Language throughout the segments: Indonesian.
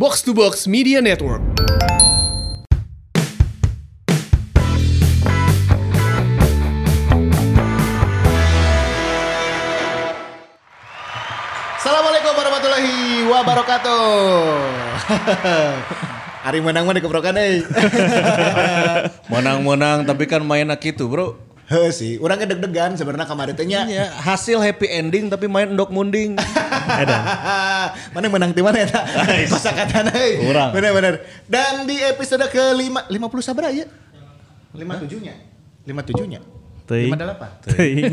Box to Box Media Network. Assalamualaikum warahmatullahi wabarakatuh. Hari menang mana keprokan eh. Menang-menang tapi kan mainnya gitu bro. Heh sih, orangnya deg-degan sebenarnya kemarin teh nya. Ya, hasil happy ending tapi main endok munding. mana yang menang di mana ya? Kosa kata euy. Urang. Bener-bener. Dan di episode ke lima, 50 sabar ya? 57 nya. 57 nya. Teuing. 58. Teuing.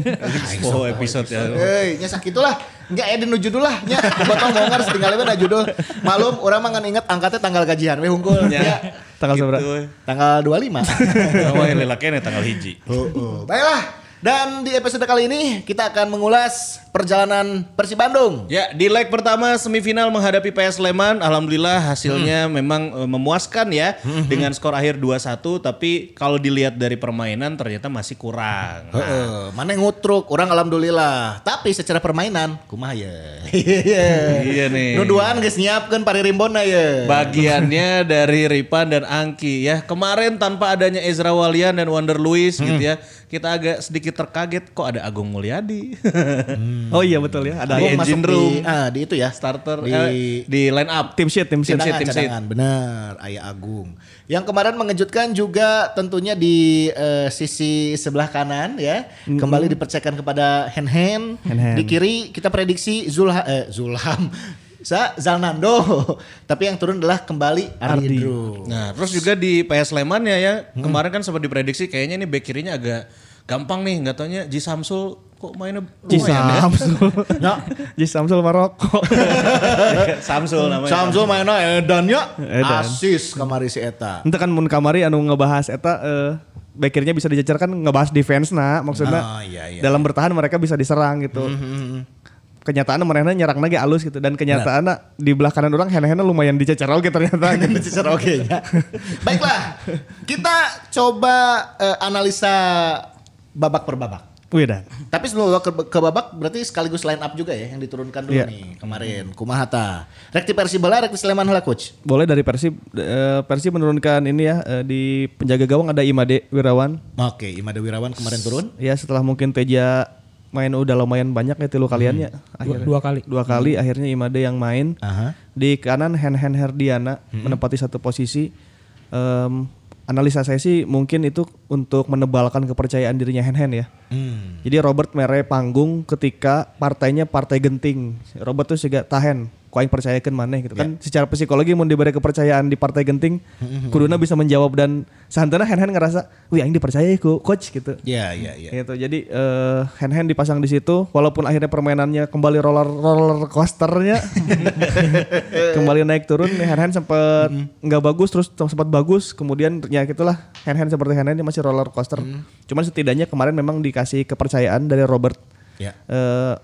oh episode ya. Hei, nya sakit lah. Nya aya dinu judul lah nya. Botong ngongor setinggal na judul. Malum urang mah ngan inget angkatnya tanggal gajian we hungkul. Ya. Ya. Tanggal seberapa? Gitu, we. Tanggal 25. Oh, lila kene tanggal hiji. Oh, oh. Baiklah. Dan di episode kali ini kita akan mengulas perjalanan Persib Bandung. Ya, di leg pertama semifinal menghadapi PS Sleman, alhamdulillah hasilnya memang eh, memuaskan ya dengan skor akhir 2-1, tapi kalau dilihat dari permainan ternyata masih kurang. Nah, Heeh, mana ngutruk, orang alhamdulillah. Tapi secara permainan, kumaha ya. Iya nih. Nuduhan geus nyiapkeun paririmbonna ya. Bagiannya dari Ripan dan Angki ya. Kemarin tanpa adanya Ezra Walian dan Wander Luis gitu ya. Kita agak sedikit terkaget kok ada Agung Mulyadi. Oh iya betul ya. Ada Gua Di masuk engine room. di, ah, di itu ya. Starter di, eh, di line up. tim sheet, tim sheet. Tim sheet, cadangan, tim sheet. cadangan. Benar, Ayah Agung. Yang kemarin mengejutkan juga tentunya di eh, sisi sebelah kanan ya. Kembali dipercayakan kepada Hen Hen. Hen-Hen. Di kiri kita prediksi Zulha, eh, Zulham. Sa Zalnando. Tapi yang turun adalah kembali Ardi. Nah, terus juga di PS Sleman ya ya. Kemarin kan sempat diprediksi kayaknya ini back kirinya agak gampang nih, nggak taunya Ji Samsul kok mainnya Ji lumayan ya. Samsul. Ya, Ji Samsul Maroko. Samsul namanya. Samsul mainnya Edan ya. Edan. Asis kamari si Eta. Ente kan mun kamari anu ngebahas eta eh backirnya bisa dicecerkan ngebahas defense nah maksudnya Ah, iya, iya. dalam bertahan mereka bisa diserang gitu. Kenyataan mereka nyerang lagi alus gitu dan kenyataan di belah kanan orang hen lumayan dicecer oke ternyata. gitu. Secara oke ya. Baiklah, kita coba eh, analisa babak per babak. Wih. Tapi sebelum ke, ke babak berarti sekaligus line up juga ya yang diturunkan dulu Iya. nih kemarin. Kumahata. Rekti Persib bola, Rekti Sleman heula coach. Boleh dari Persib eh, Persib menurunkan ini ya eh, di penjaga gawang ada Imade Wirawan. Oke, Imada Wirawan kemarin turun. Ya setelah mungkin Teja main udah lumayan banyak ya tilu kaliannya. Akhirnya. dua kali. Dua kali akhirnya Imade yang main. Aha. Di kanan Hen Hen Herdiana menempati satu posisi. Em, analisa saya sih mungkin itu untuk menebalkan kepercayaan dirinya Hen Hen ya. Hmm. Jadi Robert mere panggung ketika partainya partai genting. Robert tuh juga tahan. Kau yang percayakan mana gitu. Kan secara psikologi mau diberi kepercayaan di partai genting kuduna bisa menjawab dan santana Hen Hen ngerasa wih yang dipercaya ku. Coach gitu. Iya, iya, iya. gitu. Jadi eh, hand hand dipasang di situ walaupun akhirnya permainannya kembali roller roller coasternya kembali naik turun hand hand sempat nggak bagus terus sempat bagus kemudian ya gitulah hand hand seperti hand hand ini masih roller coaster. Cuman setidaknya kemarin memang dikasih kepercayaan dari Robert. Ya. Eh,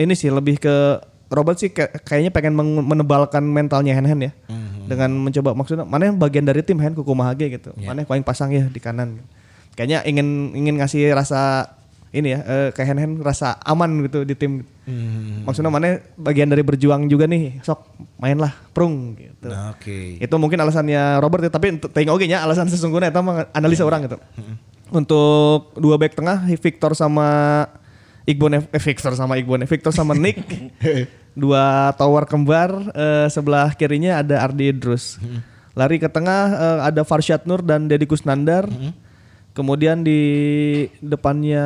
ini sih lebih ke Robert sih kayak- kayaknya pengen menebalkan mentalnya hand ya. Dengan mencoba maksudnya mana yang bagian dari tim hand kukumahage gitu. Mana yang paling pasang ya di kanan kayaknya ingin ingin ngasih rasa ini ya eh, kayak hand hand rasa aman gitu di tim. Maksudnya mana bagian dari berjuang juga nih sok mainlah prung gitu. Nah, Oke. itu mungkin alasannya Robert ya, tapi tengok oke nya alasan sesungguhnya itu analisa orang gitu. Untuk dua back tengah Victor sama Iqbal eh, Victor sama Iqbal Victor sama Nick. dua tower kembar eh, sebelah kirinya ada Ardi Idrus. Lari ke tengah eh, ada Farshad Nur dan Deddy Kusnandar. Kemudian di depannya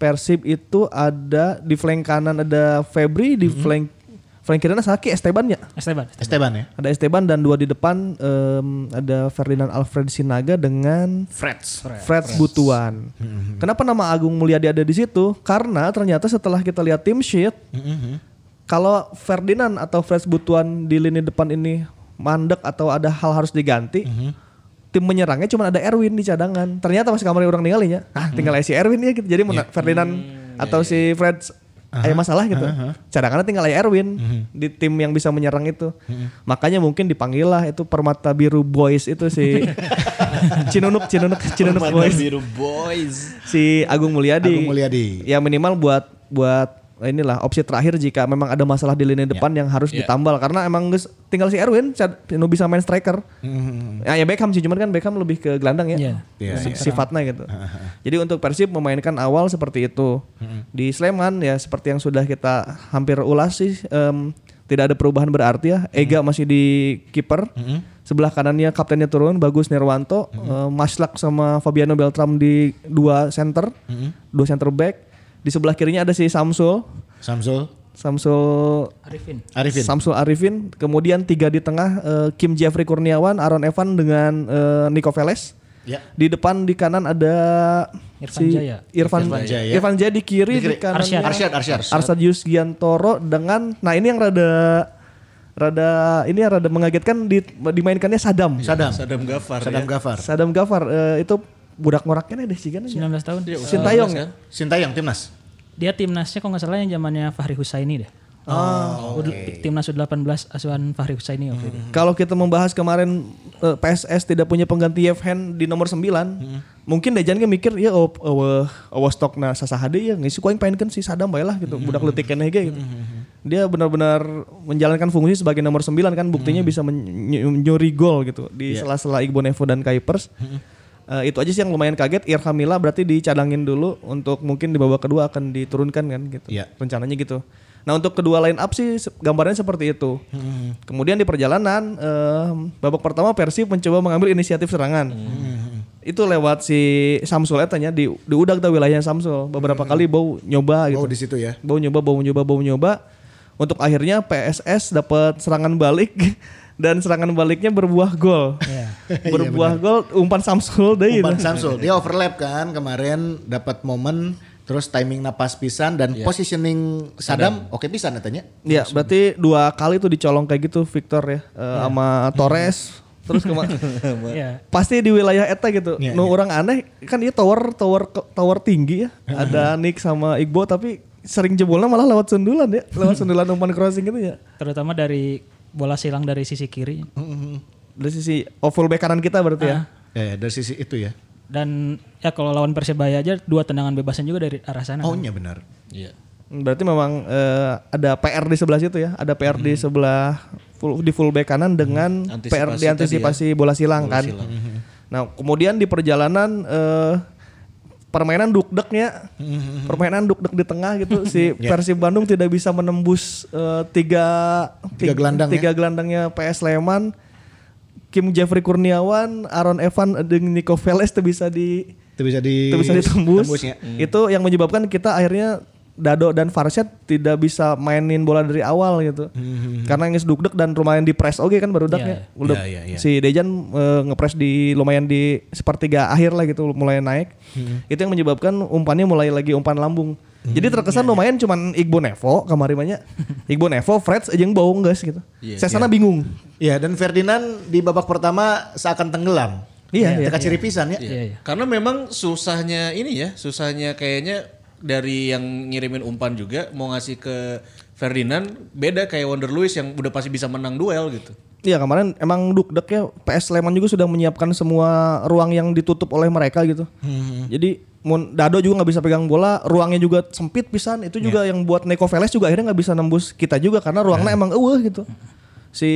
Persib itu ada di flank kanan ada Febri, di flank flank kirinya Saki Esteban ya. Esteban. Esteban ya. Ada Esteban dan dua di depan em, ada Ferdinand Alfred Sinaga dengan Freds. Fred Butuan. Kenapa nama Agung Mulyadi ada di situ? Karena ternyata setelah kita lihat tim sheet, kalau Ferdinand atau Fred Butuan di lini depan ini mandek atau ada hal harus diganti, tim menyerangnya cuma ada Erwin di cadangan. Ternyata pas kamar orang ninggalinya, ah tinggal si Erwin ya gitu. Jadi mana Ferdinand atau si Fred ada masalah gitu. Cadangannya tinggal aja Erwin di tim yang bisa menyerang itu. Makanya mungkin dipanggil lah itu Permata Biru Boys itu si Cinunuk Cinunuk Cinunuk Boys Biru Boys. si Agung Mulyadi. Agung Mulyadi. Ya minimal buat buat inilah opsi terakhir jika memang ada masalah di lini depan yang harus ditambal karena emang geus tinggal si Erwin nu bisa main striker. Ya, ya Beckham sih cuman kan Beckham lebih ke gelandang ya. Iya. Iya, Si- sifatnya gitu. Jadi untuk Persib memainkan awal seperti itu. Di Sleman ya seperti yang sudah kita hampir ulas sih em, tidak ada perubahan berarti ya. Ega masih di kiper. Sebelah kanannya kaptennya turun Bagus Nirwanto, eh, Maslak sama Fabiano Beltram di dua center. Dua center back. Di sebelah kirinya ada si Samsul. Samsul, Samsul Arifin. Arifin. Samsul Arifin, kemudian tiga di tengah eh, Kim Jeffrey Kurniawan, Aaron Evan dengan eh, Nico Veles. Ya. Di depan di kanan ada Irfan Jaya. Irfan, Irfan Jaya. Irfan Jaya di kiri, Di di, kiri. kanan Arsyad. Arsyad, Arsyad. Arsad Yusgiantoro dengan nah ini yang rada rada ini yang rada mengagetkan di, dimainkannya Sadam. Sadam. Sadam Gafar Sadam ya. Gafar. Sadam Gafar eh, itu budak ngoraknya deh sih kan. 19 tahun. Sintayong ya? Sintayong timnas. Dia timnasnya kalau nggak salah yang zamannya Fahri Husaini deh. Oh, timnas U18 asuhan Fahri Husaini waktu itu. Kalau kita membahas kemarin eh, PSS tidak punya pengganti Yevhen di nomor 9, mungkin Dejan kan mikir ya oh oh oh stokna sasahade ya ngisi ku aing paenkeun si Sadam bae lah gitu. Budak leutik keneh ge gitu. Dia benar-benar menjalankan fungsi sebagai nomor 9 kan buktinya bisa men- nyuri gol gitu di sela-sela Igbo Nevo dan Kuipers. Eh, itu aja sih yang lumayan kaget. Irham Mila berarti dicadangin dulu untuk mungkin di babak kedua akan diturunkan kan gitu. Iya. Rencananya gitu. Nah untuk kedua line up sih gambarnya seperti itu. Kemudian di perjalanan eh, babak pertama Persib mencoba mengambil inisiatif serangan. Itu lewat si Samsul etanya di di udah kita wilayah Samsul. Beberapa kali bau nyoba gitu. Oh di situ ya. Bau nyoba, bau nyoba, bau nyoba. Untuk akhirnya PSS dapat serangan balik dan serangan baliknya berbuah gol. berbuah gol umpan Samsul deh. Umpan Samsul. Dia overlap kan kemarin dapat momen terus timing napas pisan dan positioning Sadam oke pisan katanya. Ya, berarti dua kali tuh dicolong kayak gitu Victor ya eh, sama Torres. Terus kema- Iya. pasti di wilayah eta gitu. Iya, nu orang aneh kan dia tower tower tower tinggi ya. Ada Nick sama Iqbo tapi sering jebolnya malah lewat sundulan ya, lewat sundulan umpan crossing gitu ya. Terutama dari bola silang dari sisi kiri. Dari sisi oh, fullback kanan kita berarti ya. Ya, ya, dari sisi itu ya. Dan ya kalau lawan Persebaya aja dua tendangan bebasan juga dari arah sana. Oh kan. iya benar. Iya. Berarti memang eh, ada PR di sebelah situ ya, ada PR di sebelah full, di fullback kanan dengan Antisipasi PR di antisipasi bola silang kan. Nah kemudian di perjalanan eh, permainan dukdeknya, permainan dukdek di tengah gitu si Persib Bandung tidak bisa menembus eh, tiga Tiga gelandang ya. tiga gelandangnya PS Sleman, Kim Jeffrey Kurniawan, Aaron Evan dengan Nico Veles itu bisa di Itu bisa di itu bisa ditembus. tembusnya. Itu yang menyebabkan kita akhirnya Dado dan Farshad tidak bisa mainin bola dari awal gitu. Karena yang duk dan lumayan di press oke kan baru daknya. Udah Iya, iya, iya. si Dejan eh, ngepres di lumayan di sepertiga akhir lah gitu mulai naik. Itu yang menyebabkan umpannya mulai lagi umpan lambung. Jadi terkesan lumayan cuman Igbo Nevo kemarin banyak. Igbo Nevo, Freds aja yang bau guys gitu. Saya sana bingung. Iya dan Ferdinand di babak pertama seakan tenggelam. Iya, iya. Teka ciri pisan ya. Iya, iya. Karena memang susahnya ini ya, susahnya kayaknya dari yang ngirimin umpan juga mau ngasih ke Ferdinand beda kayak Wonder Lewis yang udah pasti bisa menang duel gitu. Iya kemarin emang dukdek ya PS Sleman juga sudah menyiapkan semua ruang yang ditutup oleh mereka gitu. Jadi mun Dado juga nggak bisa pegang bola, ruangnya juga sempit pisan. Itu juga yang buat Neko Veles juga akhirnya nggak bisa nembus kita juga karena ruangnya emang eueuh gitu. Si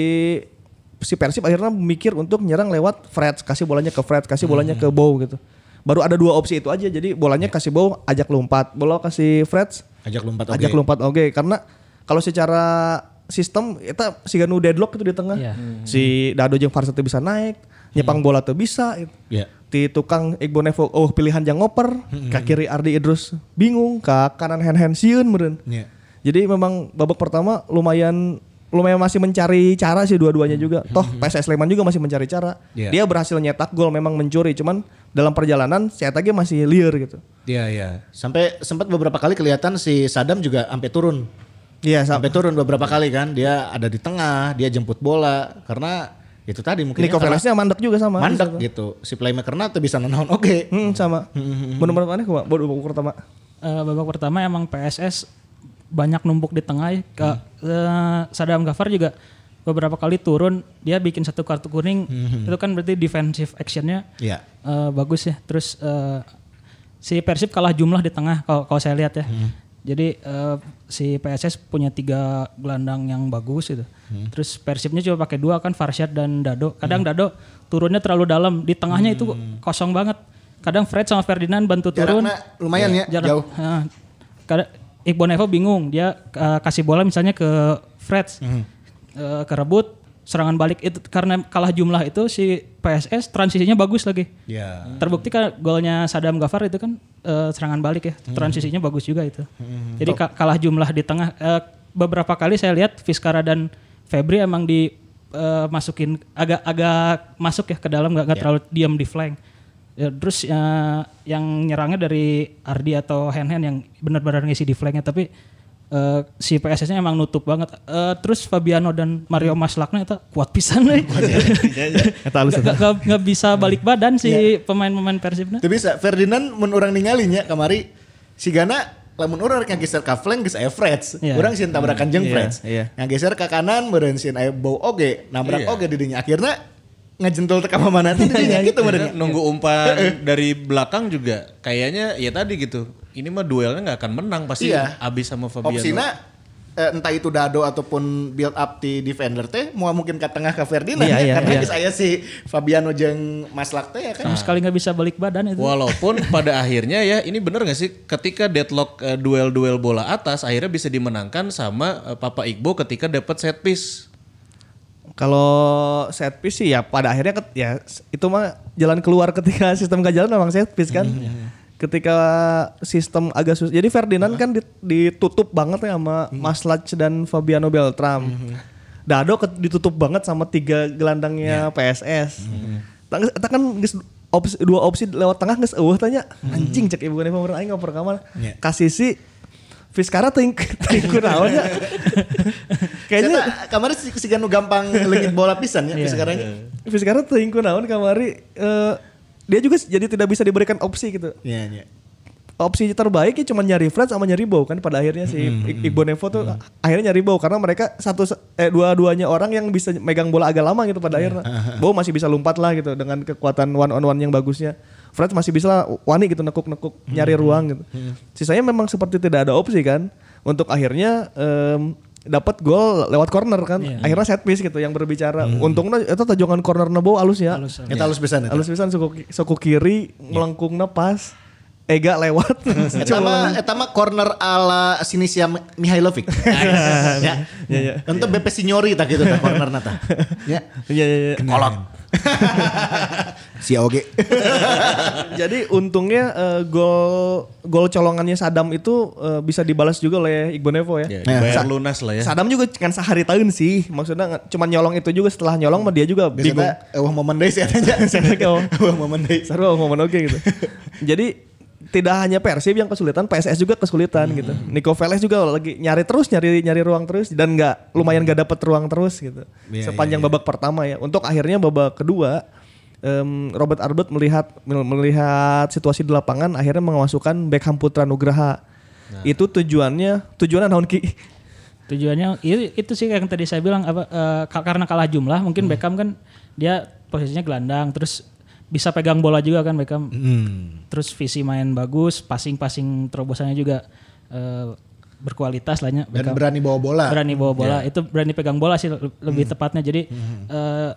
si Persib akhirnya mikir untuk nyerang lewat Fred, kasih bolanya ke Fred, kasih bolanya ke Bow gitu. Baru ada dua opsi itu aja. Jadi bolanya kasih Bow, ajak lompat. Bola kasih Fred, Ajak lompat oke. ajak lompat oke karena kalau secara sistem kita si Ganu deadlock itu di tengah Iya. si Dado jeung Farsat teu bisa naik nyepang bola tuh bisa Iya. di tukang Iqbal Nevo oh pilihan jang ngoper ke kiri Ardi Idrus bingung ke kanan hand hand sieun meureun Iya. jadi memang babak pertama lumayan lumayan masih mencari cara sih dua-duanya juga toh PSS Sleman juga masih mencari cara Iya. dia berhasil nyetak gol memang mencuri cuman dalam perjalanan cetaknya masih liar gitu Iya iya. Sampai sempat beberapa kali kelihatan si Sadam juga sampai turun. iya sam- Sampai turun beberapa kali kan. Dia ada di tengah, dia jemput bola karena itu tadi mungkin Nico Velesnya mandek juga sama mandek gitu. Si playmakerna tuh bisa nanaon oke. Hmm, sama. Bener-bener aneh kok, babak pertama. Eh, babak pertama emang PSS banyak numpuk di tengah ya. ke eh, Sadam Gafar juga beberapa kali turun dia bikin satu kartu kuning itu kan berarti defensive actionnya Iya. eh, bagus ya terus eh, si Persib kalah jumlah di tengah kalau kalau saya lihat ya Jadi eh, si PSS punya tiga gelandang yang bagus itu. Hmm. Terus Persibnya cuma pakai dua kan Farshad dan Dado. Kadang Dado turunnya terlalu dalam, di tengahnya itu kosong banget. Kadang Fred sama Ferdinand bantu turun. Hmm. Jaraknya lumayan ya, Jarak- jauh. Kadang Iqbal Nevo bingung, dia eh, kasih bola misalnya ke Fred, Hmm. eh, kerebut, serangan balik itu karena kalah jumlah itu si PSS transisinya bagus lagi. Ya. Terbukti kan golnya Sadam Gafar itu kan eh, serangan balik ya, transisinya bagus juga itu. Jadi ka- kalah jumlah di tengah. Eh, beberapa kali saya lihat Fiskara dan Febri emang di eh, masukin agak-agak masuk ya ke dalam, nggak nggak terlalu diam di flank. Ya, terus eh, yang nyerangnya dari Ardi atau Hen Hen yang benar-benar ngisi di flanknya, tapi eh, si PSS-nya emang nutup banget. Eh, terus Fabiano dan Mario Maslakna itu kuat pisan nih. Eta halus eta. Gak, bisa balik badan si pemain-pemain Persibnya. Tapi bisa Ferdinand mun urang ninggalinya kamari si Gana lamun urang rek ngageser ka flank geus aya Freds. Iya. Urang sieun tabrakan jeung Iya, Freds. iya. Ngageser ka kanan meureun sieun aya bau oge, nabrak Iya. oge di dinya. Akhirna ngajentul teh ka mana teh di dinya gitu meureun. Nunggu umpan dari belakang juga kayaknya ya tadi gitu. Ini mah duelnya nggak akan menang pasti Iya. abis sama Fabiano. Opsina eh, entah itu Dado ataupun build up di defender teh mau mungkin ke tengah ke Ferdinand Iya, ya, iya, karena iya. geus aya si Fabiano jeung Maslak teh ya kan. Sama sekali nggak bisa balik badan itu. Walaupun pada akhirnya ya ini bener gak sih ketika deadlock eh, duel-duel bola atas akhirnya bisa dimenangkan sama eh, Papa Igbo ketika dapat set piece. Kalau set piece sih ya pada akhirnya ket- ya itu mah jalan keluar ketika sistem gak jalan memang set piece kan. Ketika sistem agak susah. Jadi Ferdinand kan dit- ditutup banget ya sama Maslach dan Fabiano Beltram. Dado ket- ditutup banget sama tiga gelandangnya PSS. Tang- Eta kan geus opsi, dua opsi lewat tengah geus eueuh tanya anjing cek ibu nih pemerintah ngoper kamar. Iya. Kasih si Fiskara ting ting kunaon ya. Kayaknya kamari si, si Ganu gampang lengit bola pisan ya Iya. sekarang. sekarang tingku naon kamari eh, dia juga jadi tidak bisa diberikan opsi gitu. Iya, iya. Opsi terbaik ya cuma nyari Fred sama nyari Bow kan pada akhirnya si Ik- Iqbal Nevo tuh akhirnya nyari Bow karena mereka satu eh dua-duanya orang yang bisa megang bola agak lama gitu pada akhirnya. Bow masih bisa lompat lah gitu dengan kekuatan one on one yang bagusnya. Fred masih bisa lah wani gitu nekuk-nekuk nyari ruang gitu. Sisanya memang seperti tidak ada opsi kan untuk akhirnya em, dapat gol lewat corner kan. Akhirnya set piece gitu yang berbicara. Untungnya itu tajongan corner Bow halus ya. Halus, Kita halus pisan eta. Halus pisan suku, suku kiri melengkungna pas. Ega lewat. Eta mah eta mah corner ala Sinisia Mihailovic. ya. Ya, ya. Untuk BP Signori tak gitu tah corner nata. Ya. Iya iya iya. Kolot. Si Oge. Jadi untungnya eh, gol gol colongannya Sadam itu eh, bisa dibalas juga oleh Iqbal Nevo ya. Ya, Nah, dibayar sa- lunas lah ya. Sadam juga kan sehari tahun sih. Maksudnya cuma nyolong itu juga setelah nyolong mah dia juga bingung. Biasanya eueuh momen deui sih. Eueuh. Eueuh momen deui. Seru momen oke gitu. Jadi tidak hanya Persib yang kesulitan, PSS juga kesulitan gitu. Nico Veles juga lagi nyari terus, nyari nyari ruang terus dan nggak lumayan nggak dapet ruang terus gitu. Iya, Sepanjang babak pertama ya. Untuk akhirnya babak kedua em, Robert Arbet melihat melihat situasi di lapangan akhirnya memasukkan Beckham Putra Nugraha. Itu tujuannya tujuannya naon ki? Tujuannya itu, itu sih yang tadi saya bilang apa ka- karena kalah jumlah mungkin Hmm. Beckham kan dia posisinya gelandang terus bisa pegang bola juga kan Beckham. Hmm. Terus visi main bagus, passing-passing terobosannya juga eh, berkualitas lahnya Dan berani bawa bola. berani bawa bola Ya. itu berani pegang bola sih le- Hmm. lebih tepatnya jadi eh,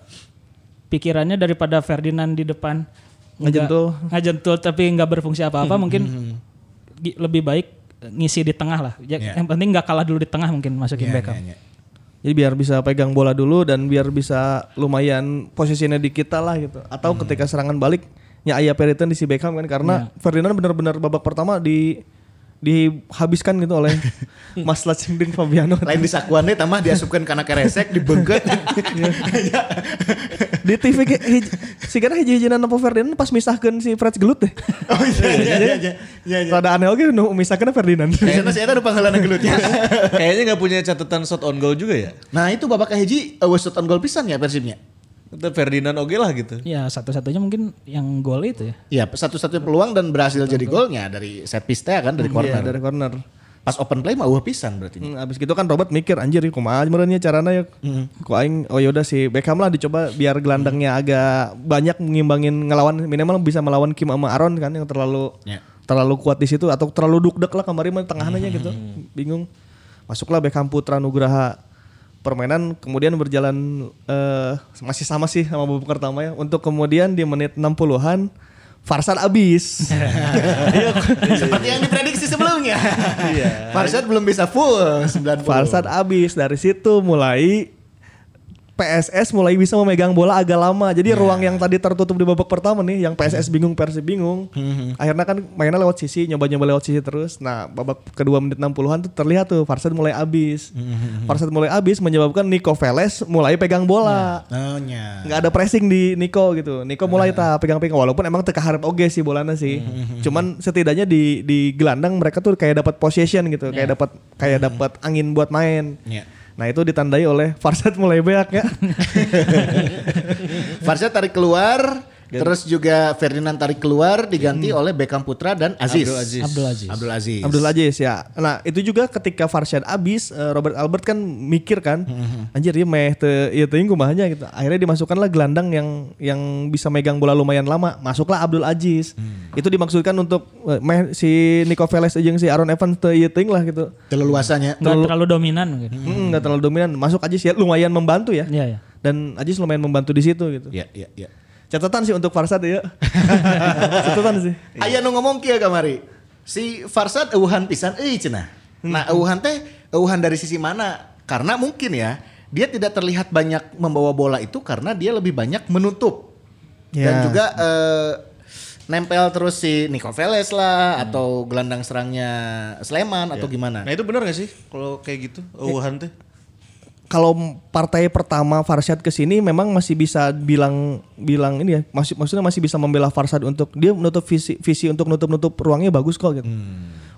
pikirannya daripada Ferdinand di depan Ngejentul. ngajentul tapi nggak berfungsi apa-apa Hmm, mungkin gi- lebih baik ngisi di tengah lah Ya, Ya. yang penting nggak kalah dulu di tengah mungkin masukin Iya, Beckham iya, iya. Jadi biar bisa pegang bola dulu dan biar bisa lumayan posisinya di kita lah gitu. Atau ketika serangan balik nya aya Periton di si Beckham kan karena Ferdinand benar-benar babak pertama di dihabiskan gitu oleh Mas Lacindin Fabiano. Lain di sakuan deh tamah diasupkan kana keresek dibengket. di TV ge hij- si kana hiji-hijinan apa Ferdinand pas misahkeun si Fred gelut deh. Oh iya iya iya iya. Iya iya. Rada aneh oke nu misahkeun Ferdinand. Biasanya si eta nu panggalana gelutnya. Kayaknya nggak punya catatan shot on goal juga ya. Nah itu babak hiji uh, shot on goal pisan ya Persibnya. Itu Ferdinand oge lah gitu. ya satu-satunya mungkin yang gol itu ya Iya, satu-satunya peluang dan berhasil jadi golnya dari set piece teh kan dari Iya, corner. dari corner. Pas open play mah eueuh pisan berarti. Hmm, abis gitu kan Robert mikir anjir kumaha meureunnya carana ya. Ku aing oh yaudah si Beckham lah dicoba biar gelandangnya agak banyak mengimbangin ngelawan minimal bisa melawan Kim sama Aaron kan yang terlalu Ya. terlalu kuat di situ atau terlalu dukdek lah kemarin mah tengahnya gitu. Bingung. Masuklah Beckham Putra Nugraha. Permainan kemudian berjalan eh, masih sama sih sama babak pertama ya. Untuk kemudian di menit 60-an Farsad abis. Seperti yang diprediksi sebelumnya. Farsad belum bisa full 90. Farsad abis dari situ mulai PSS mulai bisa memegang bola agak lama. Jadi ruang yang tadi tertutup di babak pertama nih, yang PSS bingung, Persib bingung. Akhirnya kan mainnya lewat sisi, nyoba-nyoba lewat sisi terus. Nah, babak kedua menit 60-an tuh terlihat tuh Farsad mulai abis. Farsad mulai abis menyebabkan Nico Veles mulai pegang bola. Oh, nya. nggak ada pressing di Nico gitu. Nico mulai tak pegang-pegang walaupun emang teka harap oge sih bolanya sih. Cuman setidaknya di di gelandang mereka tuh kayak dapat possession gitu, kayak dapat kayak dapat angin buat main. Iya. Nah itu ditandai oleh Farsad mulai beak ya. Farsad tarik keluar, terus juga Ferdinand tarik keluar diganti oleh Beckham Putra dan Aziz. Abdul Aziz. Abdul Aziz. Abdul Aziz. Abdul Aziz ya. Nah itu juga ketika Farshad abis, eh, Robert Albert kan mikir kan, anjir ya meh te, ya teuing kumahanya gitu. Akhirnya dimasukkanlah gelandang yang yang bisa megang bola lumayan lama. Masuklah Abdul Aziz. Itu dimaksudkan untuk eh, meh si Nico Veles jeung si Aaron Evans teu ieu teuing lah gitu. Terleluasanya. Nggak terlalu dominan mungkin. Hmm, nggak terlalu dominan. Masuk Aziz ya lumayan membantu ya. Iya, iya. Dan Aziz lumayan membantu di situ gitu. Iya, iya, iya. Catatan sih untuk Farsad ya. Catatan sih. Aya nu ngomong kieu kamari. Si Farsad eueuhan pisan euy cenah. Nah, eueuhan teh eueuhan dari sisi mana? Karena mungkin ya, dia tidak terlihat banyak membawa bola itu karena dia lebih banyak menutup. Dan Ya. juga eh, nempel terus si Nico Veles lah atau gelandang serangnya Sleman atau gimana. Nah itu benar gak sih kalau kayak gitu? Wuhan teh. Kalau partai pertama Farshad ke sini memang masih bisa bilang bilang ini ya masih maksudnya masih bisa membela Farshad untuk dia menutup visi visi untuk nutup-nutup ruangnya bagus kok gitu.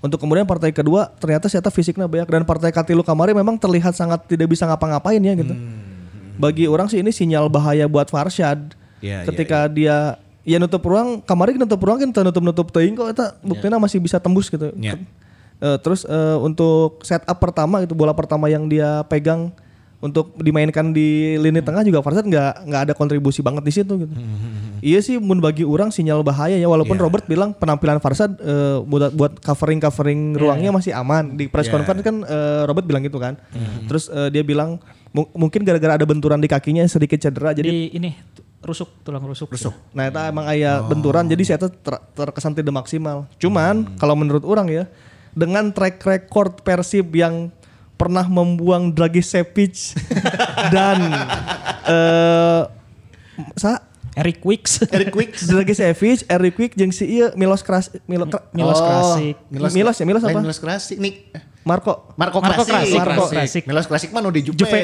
Untuk kemudian partai kedua ternyata ternyata fisiknya banyak dan partai Katilu kemarin memang terlihat sangat tidak bisa ngapa-ngapain ya gitu. Bagi orang sih ini sinyal bahaya buat Farshad. Iya, Ketika dia ya nutup ruang, kemarin nutup ruang kan nutup-nutup teuing kok eta buktinya masih bisa tembus gitu. Iya. Eh, terus eh, untuk setup pertama itu bola pertama yang dia pegang untuk dimainkan di lini tengah juga Farsad nggak nggak ada kontribusi banget di situ gitu. Iya sih mun bagi orang sinyal bahaya ya walaupun Robert bilang penampilan Farsad eh, buat buat covering covering ruangnya masih aman di press conference kan eh, Robert bilang gitu kan. Terus eh, dia bilang mu- mungkin gara-gara ada benturan di kakinya sedikit cedera jadi Di ini rusuk tulang rusuk. Rusuk. Nah itu emang ayah benturan jadi saya ter- terkesan tidak maksimal. Cuman kalau menurut orang ya dengan track record Persib yang pernah membuang Dragicevic dan eh sa Eric Wicks. Eric Quick. Dragicevic, Eric Quick jeung si ieu Milos Kras Milo, Milos Oh, Krasik. Milos ya, Milos apa? Lain Milos Krasik nih. Marco. Marco, Marco Krasik. Krasik. Marco Krasik. Milos Krasik mah nu di Juve. Juve.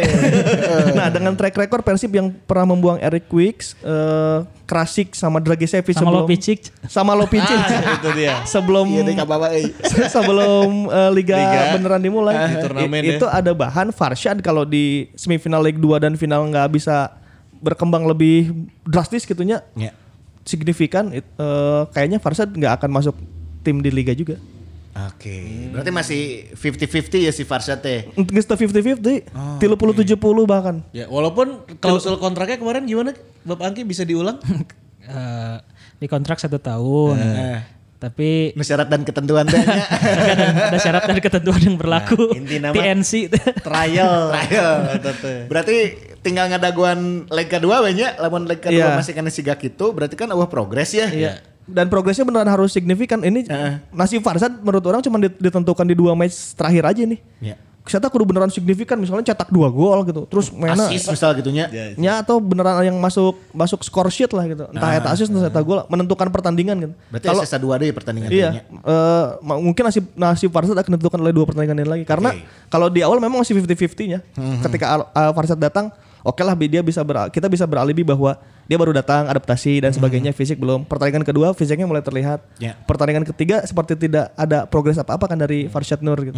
nah dengan track record Persib yang pernah membuang Eric Quick, eh Krasik sama Dragicevic Sama sebelum Lopicic. sama Lopicic Ah, itu dia. sebelum Iya euy. sebelum eh, liga, Liga. beneran dimulai Di turnamen ya. itu ada bahan Farshad kalau di semifinal Liga 2 dan final nggak bisa berkembang lebih drastis gitunya Ya. signifikan it- eh, kayaknya Farshad nggak akan masuk tim di liga juga Oke, berarti masih 50-50 ya si Farsad teh. untuk kita 50-50 tilu puluh tujuh puluh bahkan Ya walaupun klausul kontraknya kemarin gimana? Bapak Angki bisa diulang? Eh, di kontrak satu tahun. Tapi syarat dan ketentuan ada, ada syarat dan ketentuan yang berlaku. Nah, inti nama- TNC. Trial. Trial. Berarti tinggal ngadaguan leg kedua we nya, lamun leg kedua Iya. masih kena siga kitu, berarti kan eueuh progres ya. Iya. Dan progresnya beneran harus signifikan. Ini nasib Farsad menurut orang cuma dit- ditentukan di dua match terakhir aja nih. Iya. Kita kudu beneran signifikan misalnya cetak dua gol gitu. Terus mainnya Asis misal gitunya. nya atau beneran yang masuk masuk score sheet lah gitu. Entah eta asis entah eta gol menentukan pertandingan gitu. Berarti Kalau sisa dua deh pertandingan iya eh, ma- mungkin nasib nasib Farsad akan ditentukan oleh dua pertandingan ini lagi karena kalau di awal memang masih 50-50 nya. Ketika Al- uh, Farsad datang Oke lah dia bisa ber- kita bisa beralibi bahwa dia baru datang adaptasi dan sebagainya fisik belum. Pertandingan kedua fisiknya mulai terlihat. Ya. Pertandingan ketiga seperti tidak ada progres apa-apa kan dari Farshad Nur gitu.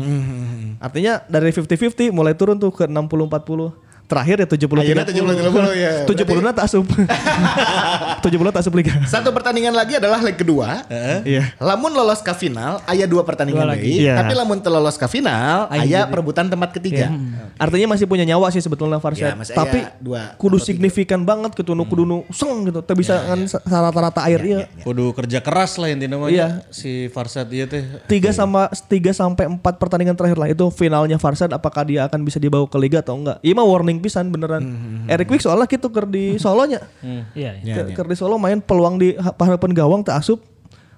Artinya dari 50-50 mulai turun tuh ke 60-40. Terakhir ya 70 Akhirnya 70 ya. 70 na tak asup. 70 tak asup liga. Satu pertandingan lagi adalah leg kedua. Iya. Lamun lolos ke final, ayah dua pertandingan Dua lagi. lagi. Iya. Tapi lamun telolos ke final, ayah perebutan tempat ketiga. Artinya masih punya nyawa sih sebetulnya Farshad. Ya, masih Tapi dua kudu tiga. signifikan banget gitu nu kudu nu seng gitu. Teu bisa kan rata-rata air iya. Kudu kerja keras lah intinya namanya Iya. si Farsad iya teh. Tiga sama tiga sampai empat pertandingan terakhir lah itu finalnya Farshad apakah dia akan bisa dibawa ke liga atau enggak. Iya mah warning pisan beneran. Eric Wick soalnya gitu ker di Solonya. Iya, iya. Ke- Ker di Solo main peluang di ha- harapan gawang tak asup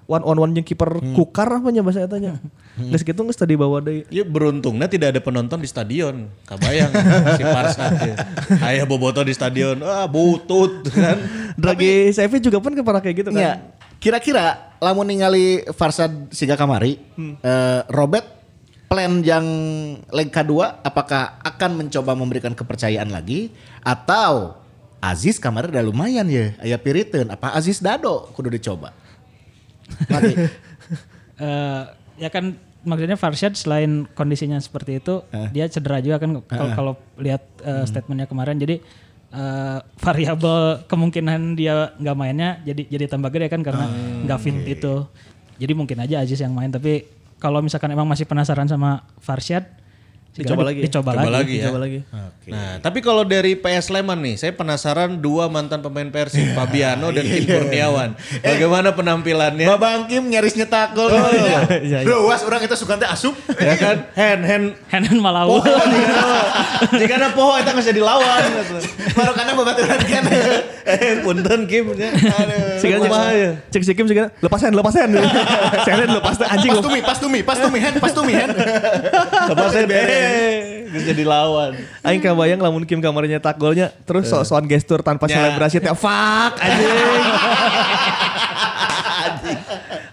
one on one jeung kiper kukar apa nya bahasa etanya. Geus kitu geus tadi bawa deui. Ya beruntungnya tidak ada penonton di stadion. Kabayang si Farsad ya. Ayah boboto di stadion. Ah butut kan. Dragi Sevi juga pun kepara kayak gitu kan. Ya, kira-kira lamun ningali Farsad Siga Kamari, eh, Robert plan yang leg kedua apakah akan mencoba memberikan kepercayaan lagi atau Aziz kamari udah lumayan ya, aya piriteun apa Aziz Dado kudu dicoba. Eh, ya kan maksudnya Farshad selain kondisinya seperti itu, dia cedera juga kan kalau kalau lihat eh, statementnya kemarin. Jadi eh, variabel kemungkinan dia nggak mainnya jadi jadi tambah gede kan karena nggak fit itu. Jadi mungkin aja Aziz yang main. Tapi kalau misalkan emang masih penasaran sama Farshad, Dicoba lagi. Dicoba, Coba lagi. lagi ya. Coba lagi. Nah, tapi kalau dari PS Sleman nih, saya penasaran dua mantan pemain Persib, Fabiano dan Kim Kurniawan. Bagaimana penampilannya? Babang Kim nyaris nyetak gol. iya, iya. Luas orang itu suka teh asup. ya kan? Hand hand Hanan Malawi. poho jika na poho eta geus dilawan gitu. Baru karena babaturan kan. Eh, punten Kim. Aduh. Kumaha ya? cek si Kim sehingga lepasan lepasan. Saya lepas anjing Pas tumi, pas tumi, pas tumi hand, pas tumi hand. Lepasin geus jadi lawan. Aing kebayang lamun Kim kamarnya nyetak golnya terus sok-sokan gestur tanpa Ya. selebrasi teh fuck anjing.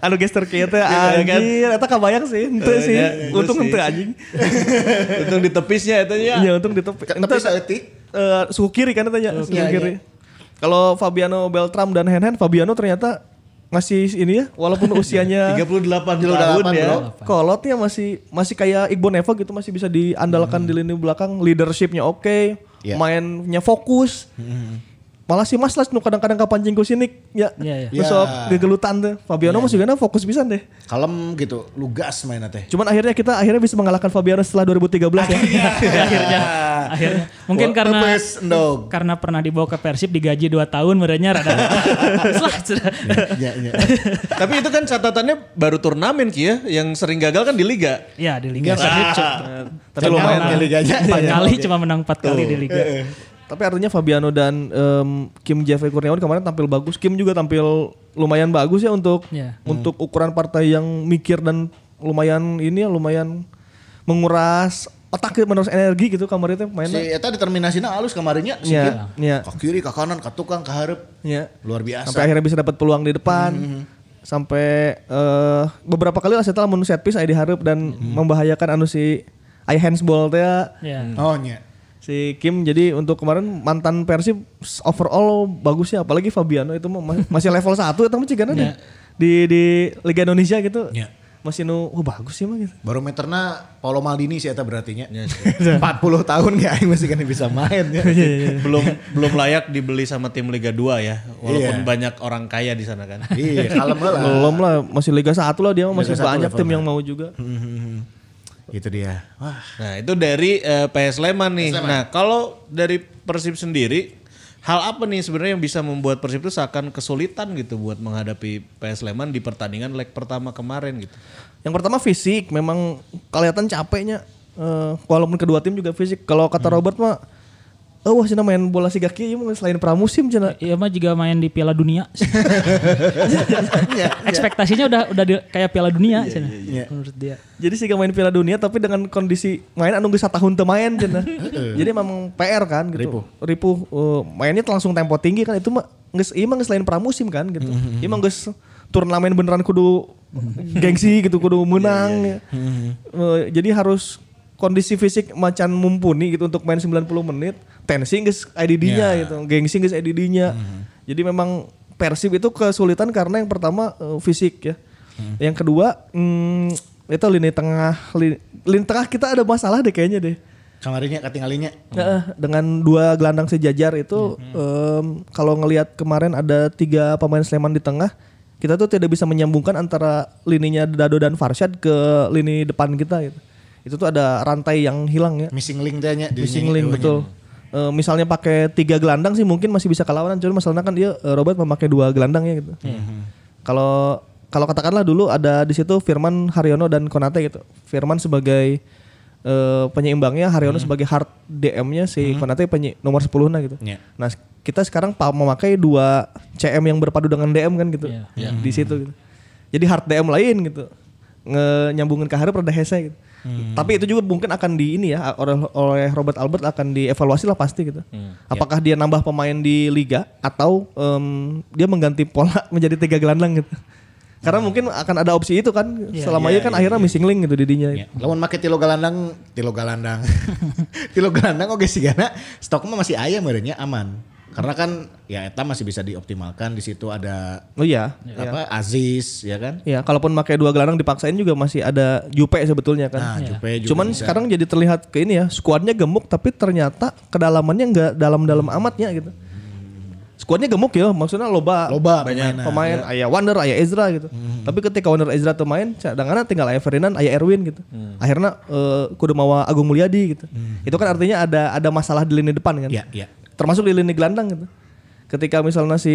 anu gestur kieu teh Iya, kan? anjir eta kebayang sih henteu Eh, sih. ya, itu Untung henteu anjing. Untung di tepisnya eta nya. Iya untung di tepi. Tapi saeutik Eh, suku kiri kan tanya suku Iya, kiri. Kalau Fabiano Beltram dan Hen Hen, Fabiano ternyata masih ini ya, walaupun usianya 38 tahun 38, ya. bro. kolotnya masih masih kayak Iqbal Neva gitu masih bisa diandalkan di lini belakang, leadershipnya oke, Iya. mainnya fokus. Malah si Mas nu kadang-kadang kapancing ku sini ya. Iya, iya. Terus sok gegelutan tuh. Fabiano masih gana fokus bisa deh. kalem gitu, lugas mainnya teh. Cuman akhirnya kita akhirnya bisa mengalahkan Fabiano setelah 2013 ya. akhirnya akhirnya mungkin Wah, karena karena pernah dibawa ke Persib digaji 2 tahun merenya rada Lah, sudah. Ya, ya. Tapi itu kan catatannya baru turnamen Ki ya, yang sering gagal kan di liga. ya di Liga cu- Tapi lumayan ya liganya. empat kali cuma menang empat kali di Liga Tapi artinya Fabiano dan em, Kim Jeffrey Kurniawan kemarin tampil bagus. Kim juga tampil lumayan bagus ya untuk Iya. untuk ukuran partai yang mikir dan lumayan ini ya lumayan menguras otak ya, menerus energi gitu kemarin teh Si mainnya. eta determinasinya halus kemarinnya si Iya, Kim. iya. Ke kiri, ke kanan, ke tukang, ke hareup. Ya. Luar biasa. Sampai akhirnya bisa dapat peluang di depan. Sampai eh, beberapa kali lah setelah menu set piece aya diharap dan membahayakan anu si aya handsball teh ya. ya Oh, nya. Si Kim jadi untuk kemarin mantan Persib overall bagus ya apalagi Fabiano itu masih level 1 itu mah cigana deh. di di Liga Indonesia gitu. Ya. Masih nu oh bagus sih mah gitu. Barometerna Paulo Maldini sih eta berarti nya. Ya, 40 tahun ya aing masih kan bisa main ya. belum belum layak dibeli sama tim Liga 2 ya, walaupun Iya. banyak orang kaya di sana kan. Iya, kalem lah. Belum lah masih Liga 1 lah dia mah masih Liga banyak tim yang mau juga. Itu dia. Wah, Nah itu dari eh, PS Sleman nih. Nah kalau dari Persib sendiri, hal apa nih sebenarnya yang bisa membuat Persib itu seakan kesulitan gitu buat menghadapi PS Sleman di pertandingan leg pertama kemarin gitu. Yang pertama fisik, memang kelihatan capeknya. Eh, walaupun kedua tim juga fisik. Kalau kata Robert mah, oh wah cina main bola si kaki ieu mah selain pramusim cina. Iya mah juga main di Piala Dunia. Ekspektasinya udah udah di- kayak Piala Dunia cenah, menurut dia. Jadi sih main Piala Dunia tapi dengan kondisi main anu geus tahun teu main cina. Jadi memang PR kan gitu. Ripuh. eh, mainnya langsung tempo tinggi kan itu mah geus ieu mah geus lain pramusim kan gitu. Ieu mah geus turnamen beneran kudu gengsi gitu kudu menang. ya. Eh, jadi harus kondisi fisik macan mumpuni gitu untuk main 90 menit. Tensi geus IDD-nya gitu, gengsi geus IDD-nya. Jadi memang Persib itu kesulitan karena yang pertama eh, fisik ya. Yang kedua hmm, itu lini tengah lini, lini tengah kita ada masalah deh kayaknya deh. Kamarinya katinggalinya. Heeh, dengan dua gelandang sejajar itu em, kalau ngelihat kemarin ada tiga pemain Sleman di tengah, kita tuh tidak bisa menyambungkan antara lininya Dado dan Farshad ke lini depan kita gitu. Itu tuh ada rantai yang hilang ya. Missing link dia nya. Missing link betul. Eh, misalnya pakai tiga gelandang sih mungkin masih bisa kelawanan, cuma masalahnya kan dia eh, Robert memakai dua gelandang ya gitu. Kalau kalau katakanlah dulu ada di situ Firman, Haryono dan Konate gitu. Firman sebagai eh, penyeimbangnya, Haryono sebagai hard DM-nya, si Konate penye, nomor 10 nah gitu. Iya. Nah, kita sekarang memakai dua CM yang berpadu dengan DM kan gitu. Iya. Di situ gitu. Jadi hard DM lain gitu. Nge nyambungin ke Harap rada hese gitu. Tapi itu juga mungkin akan di ini ya oleh, oleh Robert Albert akan dievaluasi lah pasti gitu. Apakah dia nambah pemain di liga atau em, dia mengganti pola menjadi tiga gelandang gitu. Karena mungkin akan ada opsi itu kan. Selama Iya, ini kan iya, akhirnya missing link gitu didinya. Ya. Lamun make tilo galandang, tilo galandang. tilo galandang oke sih karena stok mah masih ayam merenya aman. Karena kan ya eta masih bisa dioptimalkan di situ ada Oh iya. apa Aziz ya kan? Ya, kalaupun pakai dua gelandang dipaksain juga masih ada Jupe sebetulnya kan. Nah, Jupe juga Cuman bisa. sekarang jadi terlihat ke ini ya, skuadnya gemuk tapi ternyata kedalamannya nggak dalam-dalam amatnya gitu. Skuadnya gemuk ya, maksudnya loba. Loba banyak pemain, aya Wander, aya Ezra gitu. Tapi ketika Wander Ezra tuh main, cadangannya tinggal aya Ferdinand, aya Erwin gitu. Akhirnya eh, kudu mawa Agung Mulyadi gitu. Itu kan artinya ada ada masalah di lini depan kan. Ya, ya. Termasuk di lini gelandang gitu. Ketika misalnya si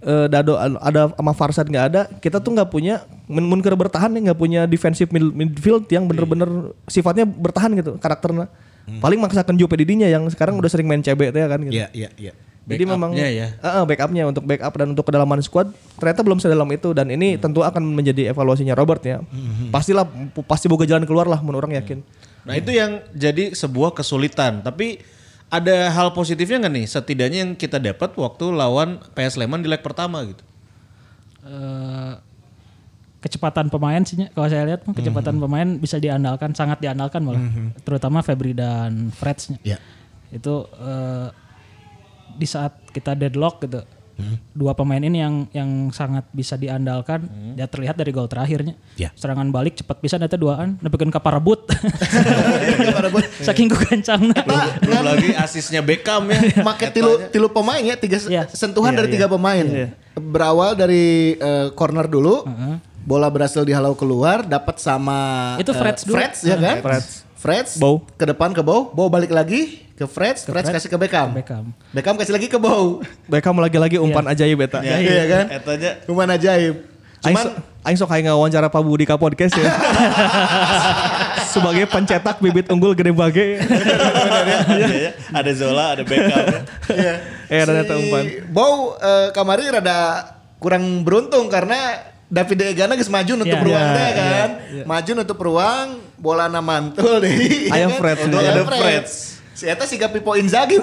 eh, Dado ada sama Farsad nggak ada, kita tuh nggak punya mun mun keur bertahan ya nggak punya defensive mid- midfield yang bener-bener sifatnya bertahan gitu karakternya. Paling maksakan Jope Didinya yang sekarang udah sering main CB ya kan gitu. Ya, ya, ya. Jadi memang ya. Eh, eh, backupnya untuk backup dan untuk kedalaman squad ternyata belum sedalam itu dan ini tentu akan menjadi evaluasinya Robert ya. Pastilah pasti boga jalan keluar lah menurut orang yakin. Nah itu yang jadi sebuah kesulitan. Tapi ada hal positifnya nggak nih? Setidaknya yang kita dapat waktu lawan PS Sleman di leg pertama gitu. Eh, kecepatan pemain sih kalau saya lihat kecepatan pemain bisa diandalkan sangat diandalkan malah terutama Febri dan Freds Ya. itu eh, di saat kita deadlock gitu dua pemain ini yang yang sangat bisa diandalkan ya terlihat dari gol terakhirnya Ya. serangan balik cepat bisa nanti duaan nepikeun ka parebut saking kekencang Belum lagi asisnya Beckham ya. Make tilu tilu pemain ya, tiga Iya. sentuhan dari tiga pemain. Berawal dari eh, corner dulu. Bola berhasil dihalau keluar, dapat sama Itu Freds dulu. Freds ya kan? Freds. Freds. Bow. Ke depan ke Bow, Bow balik lagi ke Freds, Freds kasih ke Beckham. Beckham. Beckham kasih lagi ke Bow. Beckham lagi-lagi umpan ajaib beta. Ya, iya kan? Etanya Cuman ajaib. Cuman so- Aing sok aing wawancara Pak Budi ka podcast ya. Sebagai pencetak bibit unggul gede bage. Iya, ada Zola, ada Beckham. Iya. Eh, ada umpan. Bow eh, kamari rada kurang beruntung karena David Gea geus maju nutup Iya. ruang Iya, teh kan. Maju nutup ruang, bola na mantul deh. Aya kan? Freds. Aya Ada Freds. Si eta siga Pipo Inzaghi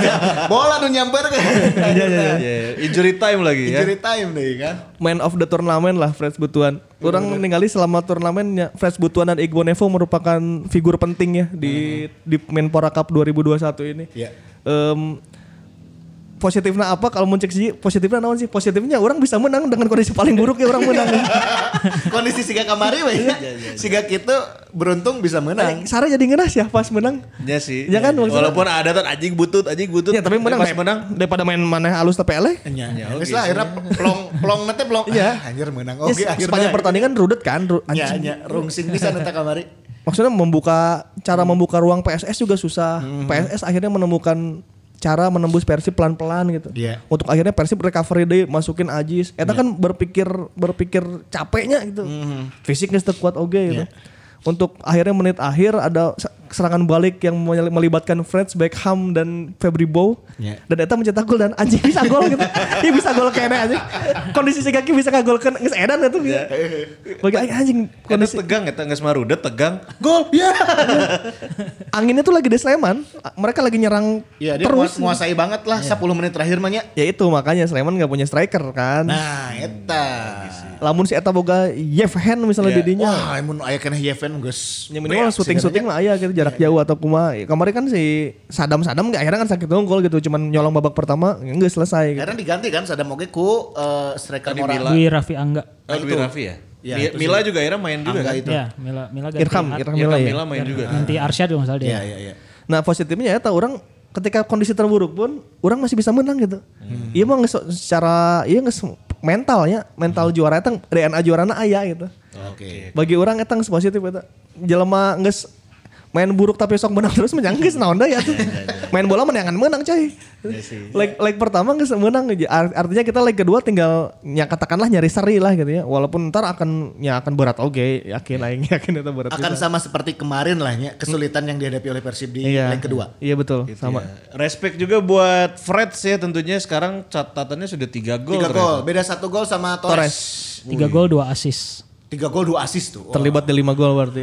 bola nu nyamper kan. Iya, injury time lagi ya. Injury time deh kan. Man of the tournament lah Freds Butuan. Orang ningali selama turnamennya Freds Butuan dan Igbo Nevo merupakan figur penting ya di di Menpora Cup 2021 ini. Iya. Em, positifnya apa kalau muncul sih positifnya naon sih positifnya orang bisa menang dengan kondisi paling buruk ya orang menang Kondisi siga kamari we. Siga kitu beruntung bisa menang. Sarah jadi ngenas ya pas menang Ya sih. Ya kan, Walaupun ada tuh anjing butut, anjing butut. ya tapi menang Pas menang. daripada main mana halus tapi eleh Ya, geus oke lah akhirnya plong plong nanti plong. Iya. Ah, anjir menang. Ya, Oke, akhirnya. sepanjang pertandingan rudet kan anjing. nya, rungsing bisa nanti kamari. maksudnya membuka cara membuka ruang PSS juga susah PSS akhirnya menemukan cara menembus Persib pelan-pelan gitu. Iya. untuk akhirnya Persib recovery deh masukin Ajis. Eta kan berpikir berpikir capeknya gitu. Fisiknya teu kuat oge gitu untuk akhirnya menit akhir ada se- serangan balik yang mel- melibatkan Freds, Beckham dan Febri Bow Iya. dan Eta mencetak gol dan anjing bisa gol gitu Iya bisa gol kayaknya anjing kondisi si kaki bisa kagolkan geus edan itu ya bagi anjing Kondisi kondisi tegang ya, nggak semarudet tegang. Gol. Ya. anginnya tuh lagi di Sleman, mereka lagi nyerang Iya, dia terus. menguasai banget lah 10 menit terakhir mah nya. Ya itu makanya Sleman nggak punya striker kan. Nah, eta. Lamun si Eta boga Yevhen misalnya Ya, didinya. Wah, mun aya keneh Yeven geus. Ya minimal syuting-syuting mah aya gitu jarak jauh atau kumaha. Kemarin kan si Sadam-Sadam nggak akhirnya kan sakit unggul gitu, cuman nyolong babak pertama nggak selesai gitu. Akhirnya diganti kan Sadam oge ku eh, striker. Mila. Dwi Raffi Angga Oh, Dwi Raffi ya? Ya, Mi- itu Mila juga akhirnya main juga Angga kan? itu. ya Mila Mila ganti Irham, Irham Iya, Mila ya. Mila main juga. ganti Arsyad nggak salah dia Iya, iya, iya. Nah positifnya ya orang ketika kondisi terburuk pun orang masih bisa menang gitu. Iya mah secara iya nges mentalnya mental juara eta DNA juarana aya gitu. Oke. Bagi orang eta geus positif eta. Jelema geus main buruk tapi sok menang terus menang geus naon ya tuh. Main bola menangan menang coy. Leg leg pertama geus menang aja. Art- Artinya kita leg kedua tinggal ya katakanlah nyari seri lah gitu ya. Walaupun ntar akan ya akan berat oke, yakin aing yakin itu berat. Akan bisa. sama seperti kemarin lah ya, kesulitan yang dihadapi oleh Persib di iya. leg kedua. Iya betul, sama. Ya. Respect juga buat Freds ya tentunya sekarang catatannya sudah tiga gol. Tiga gol, beda satu gol sama Torres. Tiga gol dua assist. Tiga gol dua assist tuh. Terlibat di 5 gol berarti.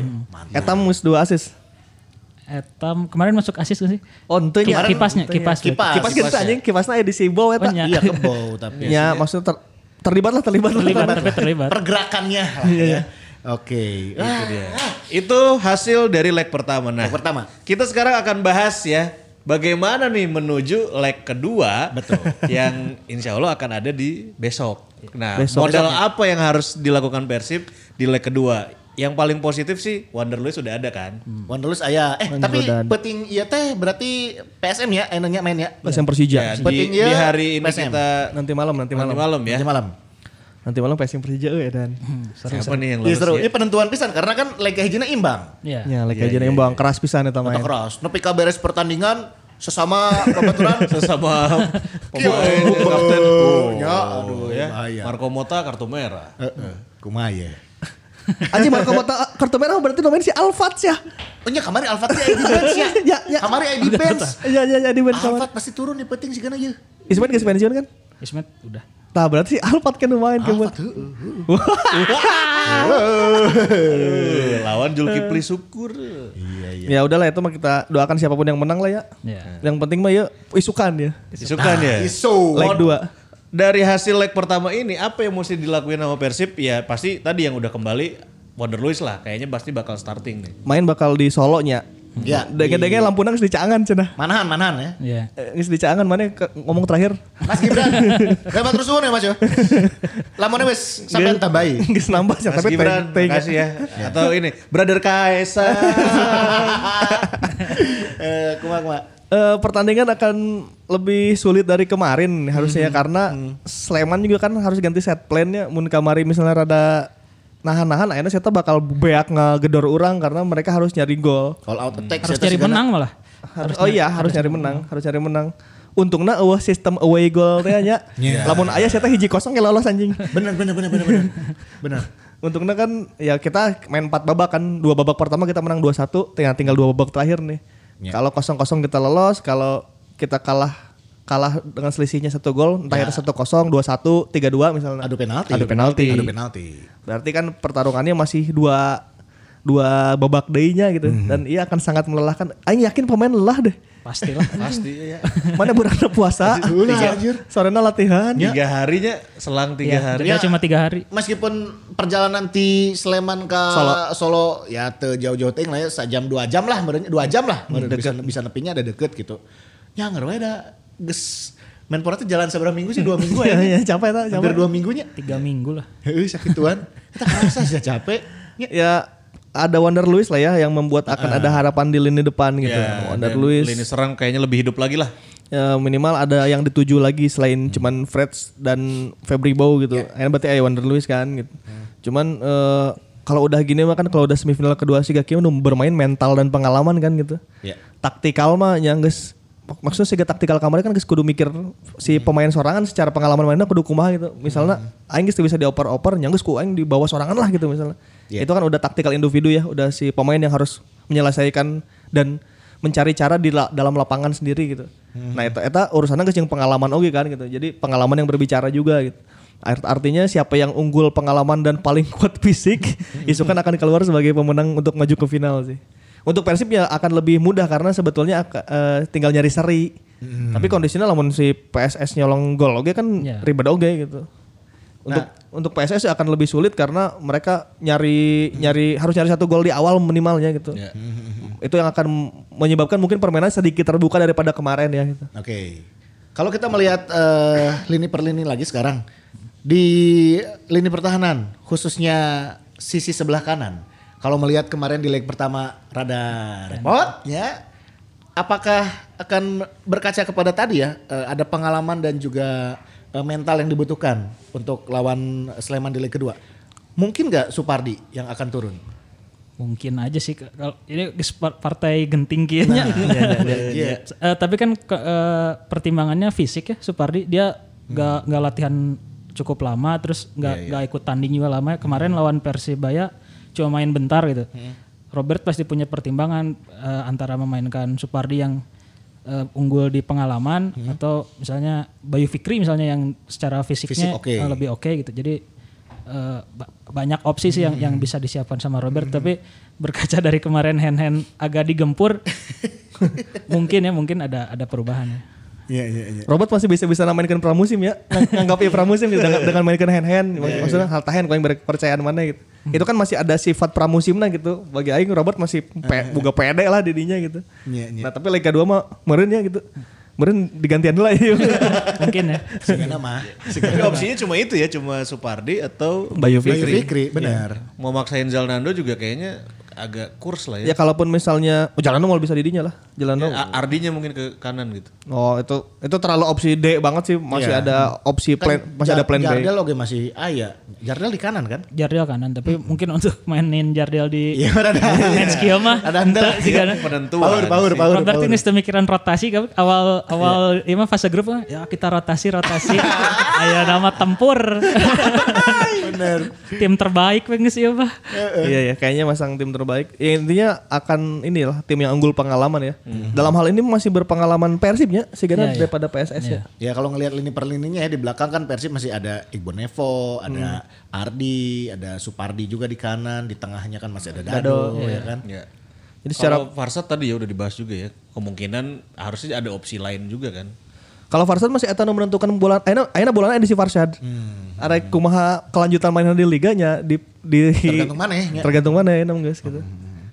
Eta mus dua assist. Etam kemarin masuk assist gak sih? Oh, ente nya. Kipasnya, kipas. Kipas. Kipas kita anjing, kipasnya Sibo eta. Oh, nya. Iya kebo tapi Ya, maksudnya ter- terlibat lah, terlibat lah. Terlibat, tapi terlibat. pergerakannya lah ya. Oke. Ah, Itu hasil dari leg pertama. Nah, Leg pertama. Kita sekarang akan bahas ya bagaimana nih menuju leg kedua. Betul. yang insya Allah akan ada di besok. Nah, Besok. modal apa yang harus dilakukan Persib di leg kedua? Yang paling positif sih Wanderlust sudah ada kan. Wanderlust aya. Eh Wanderlust tapi dan- peting iya teh berarti PSM ya enaknya main ya. Yang Persija. Ya, di, Penting di ya, hari ini PSM. kita Nanti malam, nanti nanti malam. malam ya. Nanti malam. Nanti malam PSM Persija euy dan. Siapa nih yang Iya seru. ya? Ini penentuan pisan karena kan leg hijina imbang. Iya. Ya, lagi aja yang bang keras pisan eta Atau main. keras. Nepi ka beres pertandingan sesama babaturan Sesama pemain kapten. Oh, ya, aduh, ya. Marco Mota kartu merah. Heeh. Kumaha ya. Anjing Marco Mota kartu merah berarti namanya si Alfat ya. Oh nya kamari Alfat teh di bench ya. Ya, ya. Kamari di. Iya, iya, iya di bench kamar. Alfat pasti turun nih penting sih kana ye. Ismet geus pensiun kan? Ismet udah. Nah, berarti si Alfat kan main ke Alfat heueuh. Eh, lawan Julkipli Syukur. Ya udahlah itu mah kita doakan siapa pun yang menang lah ya. Iya. Yang penting mah ya isukan ya. Isukan ya. Iso. Leg dua. Dari hasil leg pertama ini apa yang mesti dilakuin sama Persib? Ya pasti tadi yang udah kembali Wanderlust lah. Kayaknya pasti bakal starting nih. Main bakal di Solonya. Ya. Denge-denge lampu nang geus dicaangan cenah. Manahan, manahan ya. Iya. Eh, Geus dicaangan mana ngomong terakhir. Mas Gibran. Hebat terus suwun ya Mas yo. Lamunnya wis sampean tambahi. Geus nambah Mas tapi Gibran, teng- teng- makasih ya. Atau ini, Brother Kaisa. Eh, kumaha kumaha. Eh, pertandingan akan lebih sulit dari kemarin harusnya Hmm. karena Sleman juga kan harus ganti set plan-nya mun kamari misalnya rada nahan-nahan akhirnya saya bakal beak ngegedor orang karena mereka harus nyari gol. All out attack Harus cari teh sigana. menang malah. Harus, oh iya harus nyari menang, harus nyari menang. Untungnya eueuh sistem away goal teh nya. Lamun aya saya teh hiji kosong ya lolos anjing. Bener bener bener bener bener. Bener. Untungnya kan ya kita main 4 babak kan. Dua babak pertama kita menang 2-1, tinggal tinggal dua babak terakhir nih. Kalau kosong-kosong kita lolos, kalau kita kalah kalah dengan selisihnya satu gol, entah itu satu kosong, dua satu, tiga dua misalnya. Adu penalti. Adu penalti. Adu penalti. Berarti kan pertarungannya masih dua dua babak daynya gitu dan iya akan sangat melelahkan. Aing yakin pemain lelah deh. Pastilah. Pasti ya. Mana berada puasa, anjir. sorenya latihan. Tiga harinya, selang tiga Iya, hari. jeda cuma tiga hari. Meskipun perjalanan di Sleman ke Solo, ya te jauh-jauh ting lah ya sejam dua jam lah dua jam lah meureun bisa bisa nepinya ada deket gitu. Ya nggak ada ges Menpora tuh jalan seberapa minggu sih dua minggu Iya, ya. iya, capek tak, Hampir capek. dua minggunya. Tiga minggu lah. Heeh sakituan. Kita kerasa sih capek. Ya. Ya ada Wander Luis lah ya yang membuat akan ada harapan di lini depan gitu. Ya, Wander Luis Lini serang kayaknya lebih hidup lagi lah. ya, minimal ada yang dituju lagi selain cuman Freds dan Febri Bow gitu. Akhirnya berarti ada Wander Luis kan gitu. Cuman eh, kalau udah gini mah kan kalau udah semifinal kedua sih Gaki udah bermain mental dan pengalaman kan gitu. Ya. Taktikal mah yang guys maksudnya sih taktikal kamar kan kudu mikir si pemain sorangan secara pengalaman mainnya kudu kumaha gitu. Misalnya aing geus bisa dioper-oper nya geus ku aing di bawah sorangan lah gitu misalnya. Iya. Itu kan udah taktikal individu ya, udah si pemain yang harus menyelesaikan dan mencari cara di la- dalam lapangan sendiri gitu. Nah, itu eta urusannya geus pengalaman oge kan gitu. Jadi pengalaman yang berbicara juga gitu. Art- Artinya siapa yang unggul pengalaman dan paling kuat fisik, itu kan akan keluar sebagai pemenang untuk maju ke final sih. Untuk Persib ya akan lebih mudah karena sebetulnya eh, tinggal nyari seri. Tapi kondisinya lamun si PSS nyolong gol oge kan Ya. ribet oge gitu. Untuk untuk PSS akan lebih sulit karena mereka nyari nyari harus nyari satu gol di awal minimalnya gitu. Itu yang akan menyebabkan mungkin permainan sedikit terbuka daripada kemarin ya gitu. Oke. Kalau kita melihat eh, lini per lini lagi sekarang di lini pertahanan khususnya sisi sebelah kanan. Kalau melihat kemarin di leg pertama rada repot ya. apakah akan berkaca kepada tadi ya eh, ada pengalaman dan juga eh, mental yang dibutuhkan untuk lawan Sleman di leg kedua? Mungkin nggak Supardi yang akan turun? Mungkin aja sih kalau ini partai genting kayaknya. Iya. Eh, tapi kan ke- eh, pertimbangannya fisik ya Supardi dia nggak nggak latihan cukup lama terus nggak nggak ikut tanding juga lama. Kemarin lawan Persibaya cuma main bentar gitu. Robert pasti punya pertimbangan eh, antara memainkan Supardi yang eh, unggul di pengalaman atau misalnya Bayu Fikri misalnya yang secara fisiknya Fisik oke. eh, lebih oke gitu. Jadi ba- banyak opsi sih yang yang bisa disiapkan sama Robert tapi berkaca dari kemarin hand hand agak digempur mungkin ya mungkin ada ada perubahan ya. Iya iya iya. Robert masih bisa bisa mainkan pramusim ya, Ng- nganggapnya pramusim gitu, dengan, dengan mainkan hand hand, maksudnya hal tahan kau yang berkepercayaan mana gitu. Itu kan masih ada sifat pramusimna gitu. Bagi Aing Robert masih pe, buka pede lah didinya gitu. Iya, iya. Nah tapi Liga 2 mah meren ya gitu. Meren digantian lah ya. mungkin ya. Segala mah. Tapi opsinya cuma itu ya, cuma Supardi atau Bayu Bayu Fikri. Fikri, benar. mau maksain Zalnando juga kayaknya agak kurs lah Ya ya. kalaupun misalnya oh, Jalano mau bisa didinya lah. Jalano. A- Ardinya mungkin ke kanan gitu. Oh itu itu terlalu opsi D banget sih. Masih Iya. ada opsi plan, masih ada plan B. Jardel oke masih aya. Jardel di kanan kan? Jardel kanan tapi mungkin untuk mainin Jardel di Iya, ada. match kieu mah Ada anda. ente sih kan. Penentuan. Power, power, power. Power. ini sudah mikiran rotasi kan awal awal ini mah fase grup mah, ya kita rotasi rotasi aya nama tempur Bener. tim terbaik pengen sih apa Iya ya, kayaknya masang tim terbaik. Ya, intinya akan inilah tim yang unggul pengalaman ya. Dalam hal ini masih berpengalaman Persibnya sih Iya, iya. daripada PSS ya. Ya kalau ngelihat lini per lininya ya di belakang kan Persib masih ada Iqbal Nevo, ada Ardi, ada Supardi juga di kanan, di tengahnya kan masih ada Dado, ya kan. Ya. Jadi secara Kalau Farsad tadi ya udah dibahas juga ya. Kemungkinan harusnya ada opsi lain juga kan. Kalau Farshad masih eta nu menentukan bulan ayeuna ayeuna bulan di si Farshad. Ada kumaha kelanjutan mainan di liganya di di Tergantung mana ya. Tergantung mana ya guys gitu.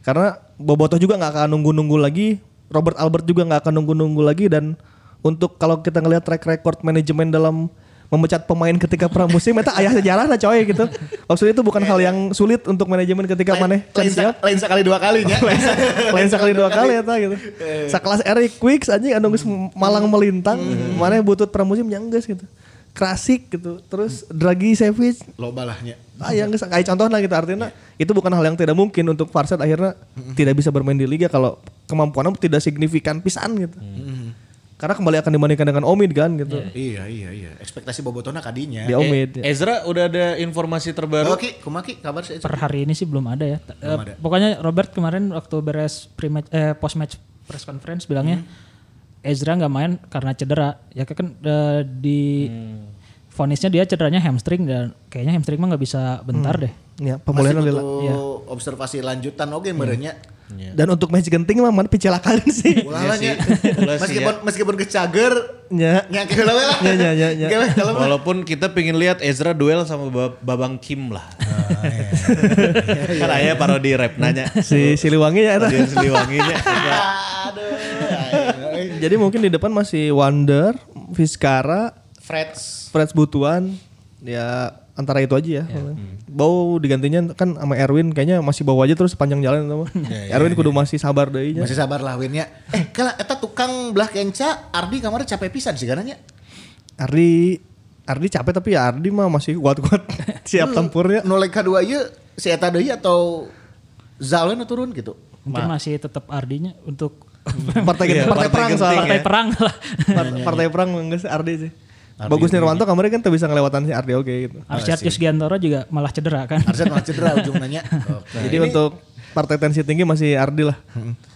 Karena Bobotoh juga nggak akan nunggu-nunggu lagi, Robert Albert juga nggak akan nunggu-nunggu lagi dan untuk kalau kita ngelihat track record manajemen dalam memecat pemain ketika pramusim itu ayah sejarah lah coy gitu. Maksudnya itu bukan hal yang sulit untuk manajemen ketika mana lain, sa- lain sekali dua kalinya. lain sekali dua kali ya gitu. Sekelas Eric Quicks anjing anu geus malang melintang, mana butut pramusim yang geus gitu. Klasik gitu. Terus Dragi Savage Loba lahnya. Ah yang kayak contoh lah gitu artinya itu bukan hal yang tidak mungkin untuk Farshad akhirnya tidak bisa bermain di liga kalau kemampuannya tidak signifikan pisan gitu. Karena kembali akan dibandingkan dengan Omid kan gitu. Iya iya iya. Ekspektasi Bobotona kadinya. Di Omid. Eh, Ezra udah ada informasi terbaru. Oke, kumaki kabar sih. per hari ini sih belum ada ya eh, ada. pokoknya Robert kemarin waktu beres pre-match eh post match press conference bilangnya Ezra nggak main karena cedera ya kan eh, di vonisnya dia cederanya hamstring dan kayaknya hamstring mah nggak bisa bentar deh Ya, Masih pemulihan lila. butuh observasi lanjutan oke merenya. Dan untuk match genting mah mana picelakan sih. Ulalanya. Ulah sih meskipun meskipun kecager Ya. nyake heula we lah. Ya, ya, ya, ya. Oke, we, kalau mah. Walaupun kita pengen lihat Ezra duel sama Ba- Babang Kim lah. kan ayah parodi rap nanya. Si Siliwangi ya eta. Dia Siliwanginya. Aduh. Jadi mungkin di depan masih Wonder, Vizcara, Freds. Freds Butuan, ya antara itu aja ya. Bau digantinya kan sama Erwin kayaknya masih bawa aja terus sepanjang jalan itu mah. Erwin kudu masih sabar deui nya. Masih sabar lah winnya. Eh, kala eta tukang belah kenca Ardi kamar capek pisan sih karena Ardi Ardi capek tapi ya Ardi mah masih kuat-kuat siap tempur ya. Nu leg kadua ieu si eta deui atau Zalen turun gitu. mungkin masih tetap ardinya untuk Partai Iya, partai partai perang soalnya. partai perang lah Part- Partai perang enggak sih Ardi sih. Bagus Nirwanto kemarin kan tuh bisa ngelewatan si Ardi oke gitu. Arsyad Yusgiantoro juga malah cedera kan Arsen malah cedera ujung nanya. Jadi untuk partai tensi tinggi masih Ardi lah.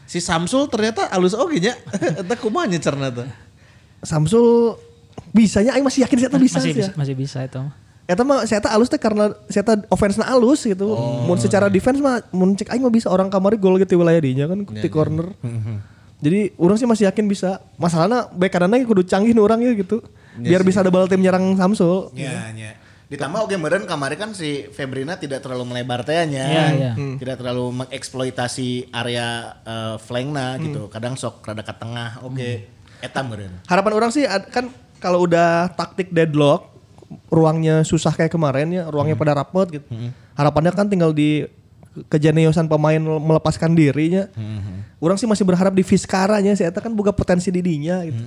Si Samsul ternyata halus oke nya. Eta kumaha nyecerna tuh. Samsul bisanya aing masih yakin saya bisa masih sih. bisa, ya. masih bisa itu mah. Eta mah saya alus teh karena saya offense na alus gitu. Mun secara defense mah mun cek aing mah bisa orang kamari gol gitu wilayah dinya kan di corner. Jadi orang sih masih yakin bisa. Masalahnya back kanannya kudu canggih nih orang ya gitu. Biar bisa double tim nyerang Samsul. Ya, ya. Ditambah oke meren kemarin kan si Febrina tidak terlalu melebar tehnya. Iya, iya. Tidak terlalu mengeksploitasi area eh, flankna gitu. Kadang sok rada ke tengah. Oke. Eta meren. Harapan orang sih kan kalau udah taktik deadlock ruangnya susah kayak kemarin ya, ruangnya pada rapet gitu. Harapannya kan tinggal di kejeniusan pemain melepaskan dirinya. Orang sih masih berharap di Vizcara nya si eta kan buka potensi didinya gitu.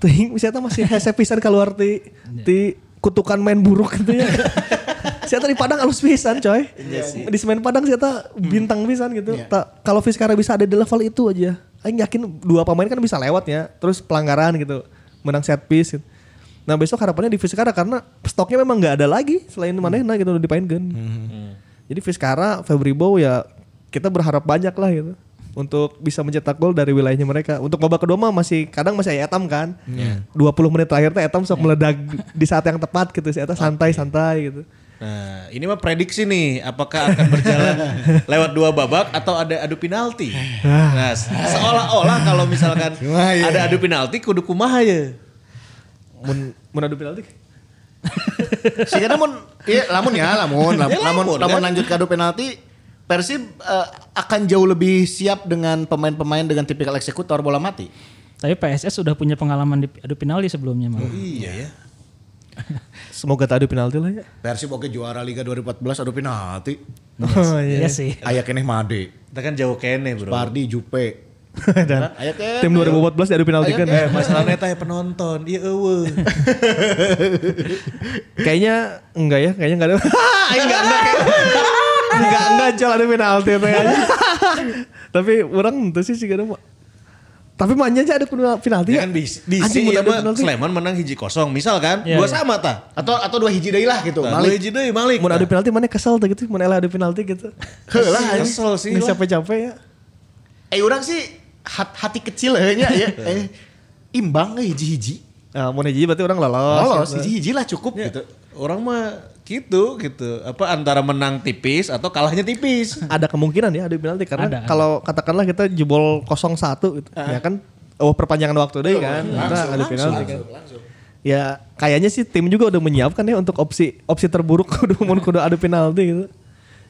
Ting eta masih hese pisan keluar ti ti kutukan main buruk gitu ya. si eta di Padang halus pisan coy. Di semen Padang si eta bintang pisan gitu. Tak kalau Vizcara bisa ada di level itu aja. Aing yakin dua pemain kan bisa lewat ya. Terus pelanggaran gitu. Menang set piece gitu. Nah besok harapannya di Vizcara karena stoknya memang nggak ada lagi selain Manehna gitu udah dipainkan. Jadi Vizcara, Fabribo ya kita berharap banyak lah gitu untuk bisa mencetak gol dari wilayahnya mereka. Untuk babak kedua mah masih kadang masih Etam kan. 20 menit terakhir teh Etam sok meledak di saat yang tepat gitu sih Eta santai-santai gitu. Nah, ini mah prediksi nih, apakah akan berjalan lewat dua babak atau ada adu penalti? Nah, se- seolah-olah kalau misalkan ya? ada adu penalti kudu kumaha ya. Mun mun adu penalti. Sehingga namun iya lamun ya lamun lam- Ya, lamun lamun, lamun kan? lanjut ke adu penalti Persib eh, akan jauh lebih siap dengan pemain-pemain dengan tipikal eksekutor bola mati. Tapi PSS sudah punya pengalaman di adu penalti sebelumnya malah. Iya ya. Semoga tak adu penalti lah ya. Persib oke juara Liga 2014 adu penalti. Oh Iya sih. Aya keneh Made, Kita kan jauh kene bro. Pardi, Jupe. Dan Aya keneh. tim 2014 adu penalti kan. Eh masalahnya teh penonton, iya eueuh. Kayaknya enggak ya, kayaknya enggak ada. enggak enggak. Enggak enggak jual ada penalti teh. Tapi orang itu sih sih ada Tapi mainnya aja ada penalti Ya ya. kan di, di Anjing, si mun adu mah penalti. Sleman menang hiji kosong, misal kan, Iya, dua iya. sama tah. Atau atau dua hiji deui lah gitu. Nah, dua Malik. hiji deui Malik. Mau adu penalti mana kesel tuh gitu, mana adu penalti gitu. Heula anjing. Kesel sih Ini lah. capek-capek ya. Eh orang sih hat- hati kecil ya ya. Eh, imbang eh hiji-hiji. Nah, mau hiji berarti orang lolos. Lolos hiji-hiji lah cukup Ya, gitu. Orang mah gitu gitu. Apa antara menang tipis atau kalahnya tipis. Ada kemungkinan ya adu penalti karena Ada, ada. kalau katakanlah kita jebol 0-1 gitu. Ya kan oh perpanjangan waktu deh kan. Kita adu penalti kan. Ya kayaknya sih tim juga udah menyiapkan ya untuk opsi opsi terburuk kudu mun kudu adu penalti gitu.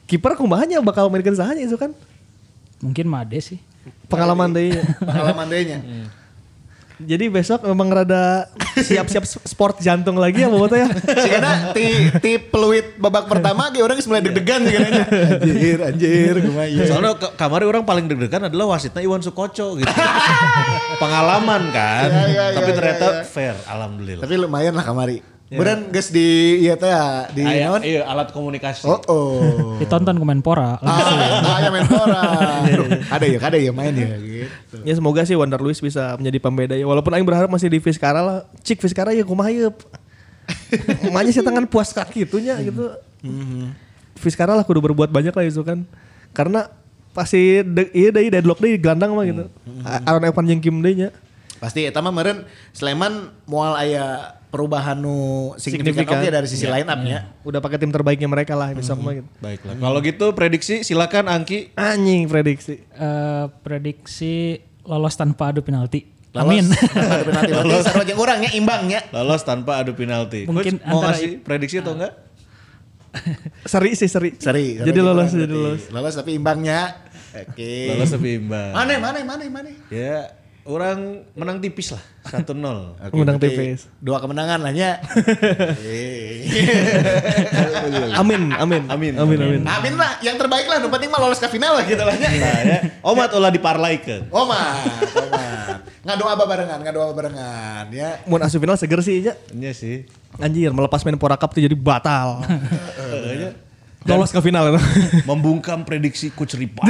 Kiper kumahanya bakal mainkan sahanya itu kan. Mungkin Made sih. Pengalaman deh. Pengalaman deui-nya. Jadi besok memang rada siap-siap sport jantung lagi ya Boboto ya. Sehingga ti ti peluit babak pertama ge orang mulai deg-degan sih kayaknya. Anjir, anjir, kumaha. Soalnya ke- kamari orang paling deg-degan adalah wasitnya Iwan Sukoco gitu. Pengalaman kan. Ya, ya, ya, Tapi ya, ternyata ya. fair, alhamdulillah. Tapi lumayan lah kamari. Beureun geus di ieu teh ya, di Aya- naon? iya, alat komunikasi. Oh, oh. Ditonton ke Menpora. Ah, aya main bola. Ada ya, ada ya main ya gitu. Ya semoga sih Wonder Luis bisa menjadi pembeda ya. Walaupun Aing berharap masih di Vizcara lah. Cik Vizcara ya kumaha ya. Makanya sih tangan puas kaki itunya gitu. Vizcara lah kudu berbuat banyak lah itu kan. Karena pasti de, iya deh deadlock deh gelandang mah gitu. Aaron Evan jeung Kim deui nya. Pasti eta mah meureun Sleman moal aya perubahan nu signifikan Signifikan. oke dari sisi line up-nya. Udah pakai tim terbaiknya mereka lah besok mah gitu. Baiklah. Kalau gitu prediksi silakan Angki. Anjing prediksi. Eh, prediksi lolos tanpa adu penalti. Lolos, Amin. tanpa ada penalti. Berarti sarua jeung urang nya imbang nya. Lolos tanpa adu penalti. Mungkin Coach, mau ngasih prediksi atau enggak? Seri sih seri. Seri. Jadi jeung lolos jadi berarti. lolos. Lolos tapi imbangnya. Oke. Lolos tapi imbang. Mana mana mana mana. Ya, orang menang tipis lah. 1-0. Oke, Menang tipis. Dua kemenangan lah nya. Amin, amin. Amin. Amin, amin. Amin lah, yang terbaik lah. Nu penting mah lolos ke final lah gitu lah nya. Nah, ya. Omat ulah diparlaikeun. Omat, omat. Ngadoa barengan, ngadoa barengan ya. Mun asup final seger sih ya. Iya sih. Anjir, melepas Menpora Cup tuh jadi batal. Lolos ke final. Membungkam prediksi Coach Ripa.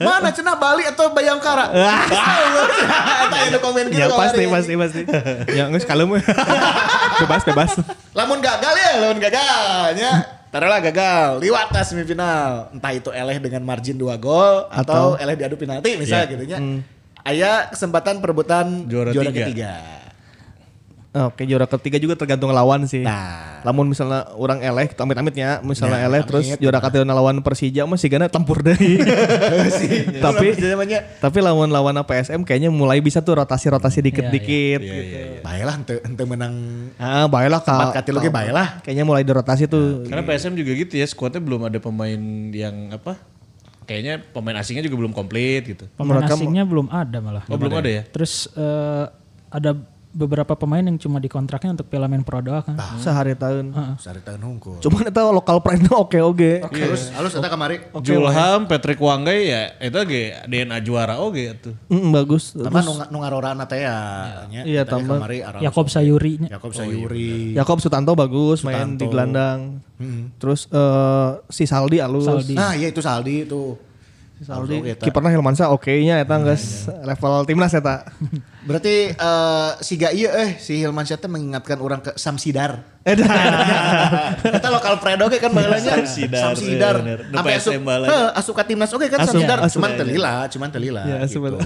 Mana cenah Bali atau Bayangkara? Yang nu komen gitu. ya pasti, pasti, pasti. ya nggak sekali mah. bebas, bebas. Lamun gagal ya, lamun gagal ya. Taruhlah gagal, liwat ke semifinal. Entah itu eleh dengan margin 2 gol atau, eleh diadu penalti misalnya gitu nya. Aya kesempatan perebutan Juara juara, tiga. ketiga. Oke, juara ketiga juga tergantung lawan sih. Nah. Lamun misalnya orang eleh, amit-amitnya, misalnya Nah, eleh amit. terus juara ketiga lawan Persija mah sigana tempur deh. tapi namanya tapi lawan-lawan PSM kayaknya mulai bisa tuh rotasi-rotasi dikit-dikit Iya, gitu. baiklah ente, ente menang Ah, baiklah Kak. katilu ge baiklah. Kayaknya mulai dirotasi tuh. Karena PSM juga gitu ya, skuadnya belum ada pemain yang apa? Kayaknya pemain asingnya juga belum komplit gitu. Pemain kamu- asingnya belum ada malah. Oh, belum ada ya? Terus eh, ada beberapa pemain yang cuma dikontraknya untuk Piala Pro doang kan. Sehari tahun. Sari tahun hungkul. Cuman itu lokal pride oke oke. Halus, halus eta kamari. Julham, Patrick Wanggai ya itu ge DNA juara oge tuh. Mm, bagus. Tambah nu nu ngarorana teh ya. nya. Iya, tambah. kamari Araus. Yakob Sayuri nya. Yakob Sayuri. Yakob Sutanto bagus main di gelandang. Terus eh, si Saldi alus. Saldi. Nah, iya itu Saldi itu. Saldi. Oke, eta. Kipernya Hilmansa oke-nya eta geus level timnas eta. Berarti eh si ga iya eh si Hilman Syah teh mengingatkan orang ke Samsidar. Edan. Kita lokal predo ge kan baheulanya Samsidar, Samsidar. Sampai asup, asup ka timnas oke kan Asup, Samsidar. asup. Cuman telila, cuman telila. Ya, gitu.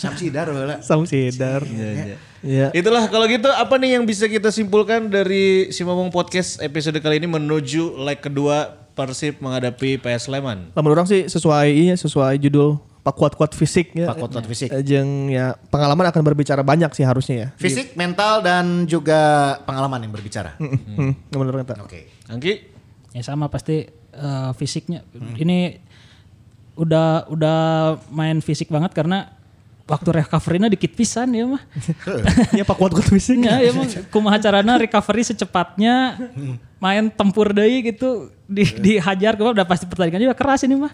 Samsidar baheula. Samsidar. Iya. Iya. Itulah kalau gitu apa nih yang bisa kita simpulkan dari si Momong Podcast episode kali ini menuju leg kedua Persib menghadapi PS Sleman. Lamun orang sih sesuai iya sesuai judul Pak kuat-kuat fisik ya. Pak kuat-kuat fisik. Eh, Jeung ya pengalaman akan berbicara banyak sih harusnya ya. Fisik, mental dan juga pengalaman yang berbicara. Hmm, bener kata. Oke. Angki? Ya sama pasti eh, fisiknya. Ini udah udah main fisik banget karena waktu recovery-nya dikit pisan ya mah. Ya Pak kuat-kuat fisik. Ya, ya emang kumaha carana recovery secepatnya main tempur deui gitu di dihajar ke mana udah pasti pertandingan juga keras ini mah.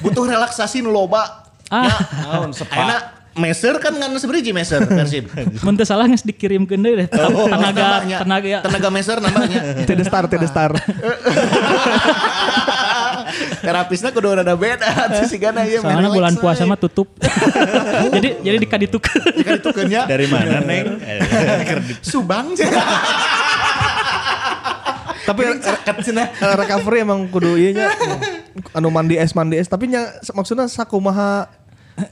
Butuh relaksasi nu loba. Ah, Naon sepak? Ayeuna meser kan ngan seberiji meser Persib. mun teu salah geus dikirimkeun deui deh. Oh, tenaga tenaga ya. tenaga meser nambahnya. Tidak star, tidak star. Terapisnya kudu ada beda tuh si Gana ieu Soalnya bulan puasa mah tutup. jadi jadi dikadituk. Kan itu kenya Dari mana Neng? Subang sih. Tapi eh, recovery emang kudu ieu nya anu mandi es mandi es tapi nya maksudnya sakumaha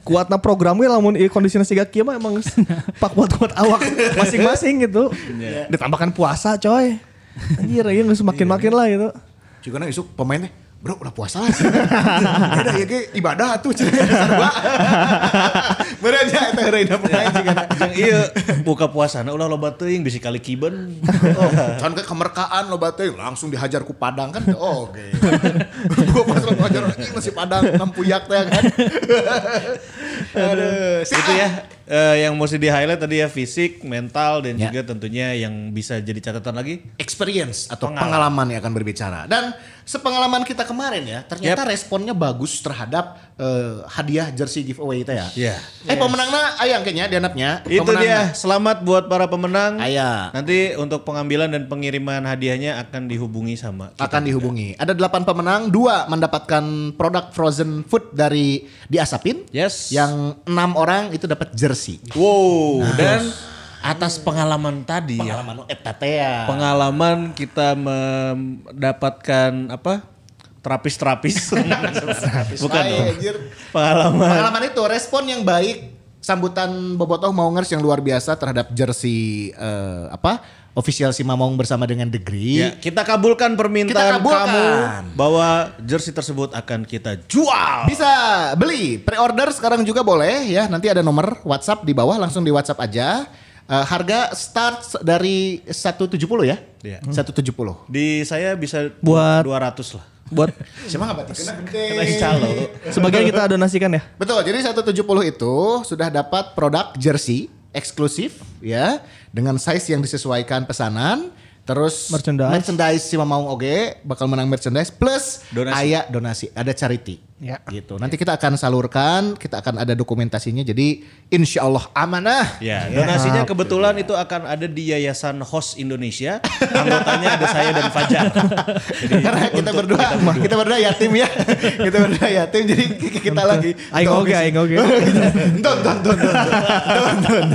kuatna program we lamun ieu kondisina siga kieu mah emang pak kuat-kuat awak masing-masing gitu. Ditambahkan puasa coy. Anjir ieu geus makin-makin lah gitu. Juga isuk pemainnya Bro udah puasa lah Beda ya ge ibadah tuh Cina sarua Bener aja Itu pemain juga na. Yang iya buka puasana ulah loba teuing bisi kali kiben. Oh, Can ke kemerkaan lo batu langsung dihajar ku Padang kan. Oh, oke. Gua pas lo hajar "Ih, masih Padang nampuyak teh kan. Aduh. Itu ya eh, yang mesti di highlight tadi ya fisik, mental dan Ya. juga tentunya yang bisa jadi catatan lagi experience atau Pengalaman. pengalaman yang akan berbicara. Dan sepengalaman kita kemarin ya, ternyata responnya bagus terhadap eh, hadiah jersey giveaway itu ya. Iya. Eh pemenangnya ayang kayaknya dianapnya. Itu dia, selamat buat para pemenang. Aya. Nanti untuk pengambilan dan pengiriman hadiahnya akan dihubungi sama kita. akan dihubungi. Ada delapan pemenang, dua mendapatkan produk frozen food dari Diasapin. Yes. Yang enam orang itu dapat jersey. Wow, dan atas pengalaman tadi ya. Pengalaman ya. Pengalaman kita mendapatkan apa? Terapis-terapis. Bukan anjir. Pengalaman. Pengalaman itu respon yang baik sambutan Bobotoh Maungers yang luar biasa terhadap jersey eh, apa official si Mamong bersama dengan Degree. Ya, kita kabulkan permintaan Kita kabulkan. kamu bahwa jersey tersebut akan kita jual. Bisa beli pre-order sekarang juga boleh ya. Nanti ada nomor WhatsApp di bawah langsung di WhatsApp aja. Eh, harga start dari 170 ya. Iya. 170. Di saya bisa Buat- 200 lah. Buat Siapa nggak batik? Kena gede. Kena calo. sebagian kita donasikan ya. Betul, jadi 170 itu sudah dapat produk jersey eksklusif ya dengan size yang disesuaikan pesanan. Terus Merchandise. merchandise si Mamaung Oge bakal menang merchandise plus Donasi. aya donasi, ada charity. Ya. Gitu. Nanti kita akan salurkan, kita akan ada dokumentasinya. Jadi insya Allah amanah. Ya, donasinya kebetulan itu akan ada di Yayasan Host Indonesia. Anggotanya ada saya dan Fajar. Jadi Karena kita untuk berdua, kita berdua yatim ya. kita berdua yatim jadi kita lagi. Aing oge, aing oge. Don don don don. Don don.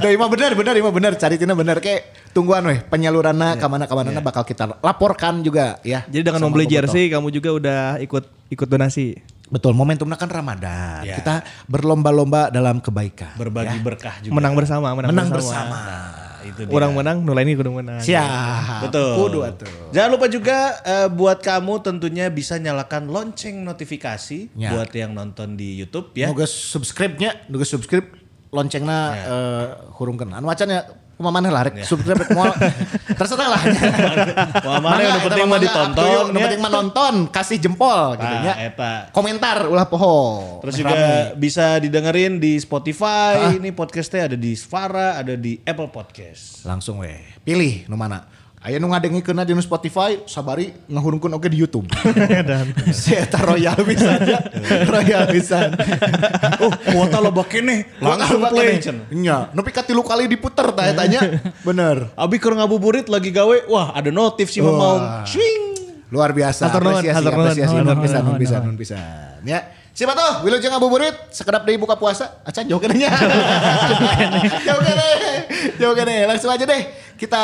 Don ima benar benar ima benar cari tina benar kayak tungguan weh penyalurannya ke mana ke mana bakal kita laporkan juga ya. Jadi dengan membeli jersey kamu juga udah ikut ikut donasi. Betul, momentumnya kan Ramadan. Ya. Kita berlomba-lomba dalam kebaikan. berbagi ya. berkah juga. Menang bersama, menang, Menang bersama. bersama. Itu dia. Orang menang, nulaini kudu menang. Siap. Betul. Kudu atuh. Jangan lupa juga eh, buat kamu tentunya bisa nyalakan lonceng notifikasi Ya. buat yang nonton di YouTube ya. Nugas subscribe-nya, nugas subscribe loncengna eh, hurungkeun. Anu acan ya Kuma mana lah rek subscribe rek moal terserah lah. Wah, mana yang penting mah ditonton. up to you, nu ya. penting mah nonton, kasih jempol gitu nya. eta. Komentar ulah poho. Terus juga bisa didengerin di Spotify, ini podcastnya ada di Spara, ada di Apple Podcast. langsung weh pilih nu mana Aya nu ngadengikeunna di nu Spotify, sabari ngahurungkeun oge di YouTube. Saya royal bisa aja. royal bisa. Oh, kuota lo nih, langsung play. Cen. Nya, nepi ka tilu kali diputer tanya tanya. Bener. Abi keur ngabuburit lagi gawe, wah ada notif si Mamaung. Wah. Swing. Luar biasa. Hatur nuhun, apresiasi, apresiasi. Nun bisa, nun bisa, nun bisa. Ya. Siapa tuh? Wilujeng ngabuburit, sekedap dari buka puasa. Acan jauh kenanya. jauh kene. Jauh kene. Langsung aja deh. Kita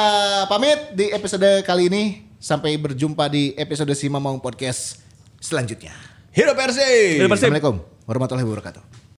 pamit di episode kali ini. Sampai berjumpa di episode Si Mamang Podcast selanjutnya. Hidup RC. Assalamualaikum warahmatullahi wabarakatuh.